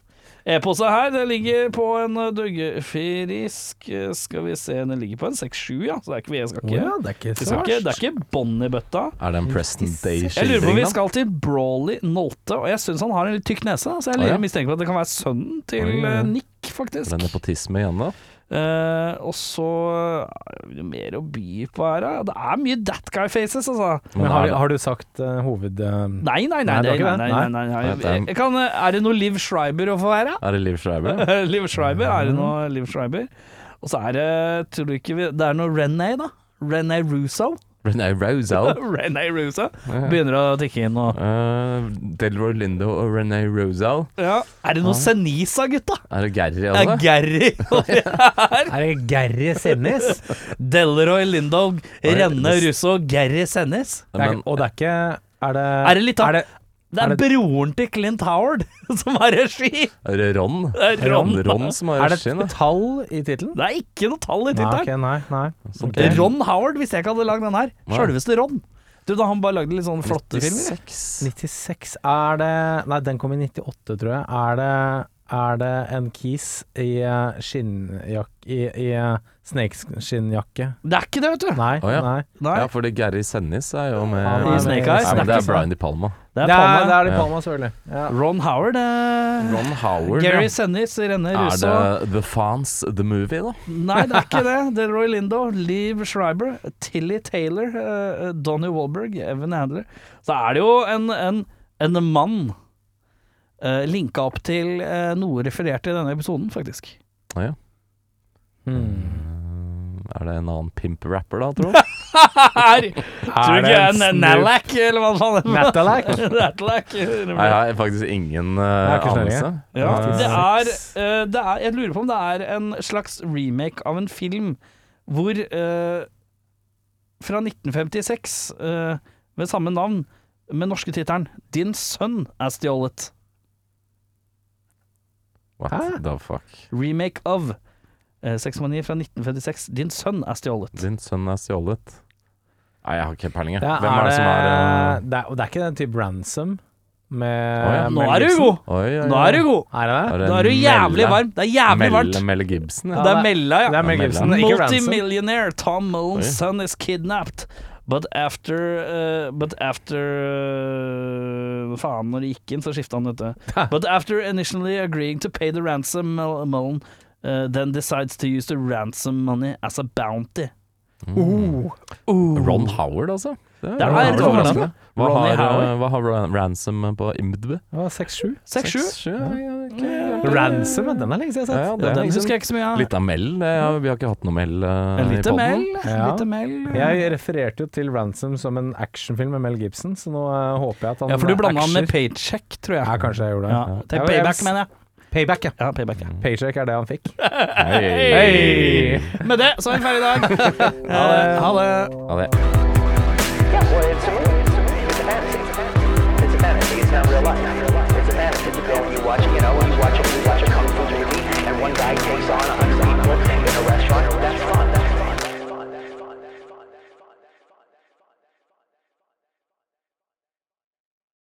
E-pose her, det ligger på en duggefirisk Skal vi se, den ligger på en 6-7, ja. Så det er ikke, vi skal ikke, ja, det er ikke så ikke, det er ikke bånd i bøtta. Er det en Preston Jeg lurer på om vi skal til Brawley Nolte, og jeg syns han har en litt tykk nese. Så jeg oh, ja. mistenker på at det kan være sønnen til eh, Nick, faktisk. Er det nepotisme igjen, da? Eh, og så er det mer å by på her, da. Det er mye that guy faces, altså. Men har, har du sagt uh, hoved... Uh... Nei, nei, nei. Nei, nei, det var ikke nei, nei, nei, nei, Nei, er- Jeg kan, det noe Liv Schreiber å få være? Er det Liv Schreiber? Liv Schreiber, er det noe Liv Schreiber? Og så er det Tror du ikke vi Det er noe René, da? René Russo? René Rosal? René Rosa begynner å tikke inn og Uh, Delroy Lindo og René Rosal. ja. Er det noe Senisa, gutta? Er det Gary, Er altså? Gary er Er det Gary Sennis? Delroy Lindo, Renne Russo, Gary Sennis. Er, og det er ikke Er det Er det litt av er det, Det er er det- broren til Clint Howard som har regi! Er det Ron? Det er Ron. Ron som har er det et tall i tittelen? Det er ikke noe tall i Nei, okay, nei, nei. Okay. Ron Howard, hvis jeg ikke hadde lagd den her. Sjølveste Ron. Du, da han bare lagde litt sånne flotte filmer. 96. 96 Er det Nei, den kom i 98, tror jeg. Er det, er det en kis i uh, skinnjakke I, i snakeskinnjakke. Det er ikke det, vet du. Nei. oh, ja. nei. Nei, Ja, fordi Gary Sennis er jo med ja, I Snake Eyes. Nei, men det er Brian De Palma. det er Det er, Palma. det er de Palma, selvfølgelig. Ja. Ron Howard. Eh, Ron Howard, Gary ja. Sennis, Renne Er det The Fans The Movie, da? Nei, det er ikke det. Det er Roy Lindo, Liv Schreiber, Tilly Taylor, uh, Donny Wahlberg, Evan Handler. Så er det jo en, en, en mann uh, linka opp til uh, noe referert i denne episoden, faktisk. Ah, ja. Hmm. Er det en annen pimp-rapper, da, tro? Her! Tror du det ikke en Nalak, eller hva faen det Natalak? Natalac. Nei, jeg har faktisk ingen uh, Jeg anelse. Ja, Eh, det er, eh, det er Jeg lurer på om det er en slags remake av en film hvor uh, Fra 1956, eh, med samme navn, med norske tittelen 'Din sønn er stjålet'. What Hæ? the fuck? Remake of eh, 6-9 fra 1956. 'Din sønn er stjålet'. Din sønn er stjålet. Nei, jeg har ikke peiling, jeg. Det er, Hvem er det som er uh, det, er, det er ikke den type ransom med Å ja. Nå Mel er du Gibson? god! Oi, oi, oi. Nå er du god! Er det det? Nå er du jævlig Melle- varm. Det er jævlig varmt. Melle, Melle Gibson, ja. Det er Mella, ja. Er Mel Gibson, ikke ransom. Multimillionaire Tom Mullen's Oi. son is kidnapped. But after uh, But after uh, Faen, når det gikk inn, så skifta han dette. But after initially agreeing to pay the ransom, Mullen uh, then decides to use the ransom money as a bounty. Uh, Ron Howard, altså. Det Det er litt Ron overraskende. Hva har, uh, hva har Ransom på IMDb? 6-7. 6-7. Ja, ja, ok. Ransom, den er lenge siden jeg har sett. Ja, er Den liksom husker jeg ikke så mye av. Litt av Mel. Ja, vi har ikke hatt noe Mel uh, i poden. Ja. Mel. Jeg refererte jo til Ransom som en actionfilm med Mel Gibson, så nå uh, håper jeg at han Ja, for du blanda han med. Paycheck, tror jeg. Ja, kanskje jeg gjorde det. Ja, Ja. til Payback, mener jeg. Payback, ja. Ja, payback, ja. Paycheck er det han fikk. Hei. Hey. Med det så er vi ferdig i dag. Ha det. Ha det. Ha det. It's a movie. It's a fantasy. It's a fantasy. It's not real life. It's a fantasy. You go and you watch, you know, you watch a, you watch a kung fu movie, and one guy takes on a hundred people in a restaurant.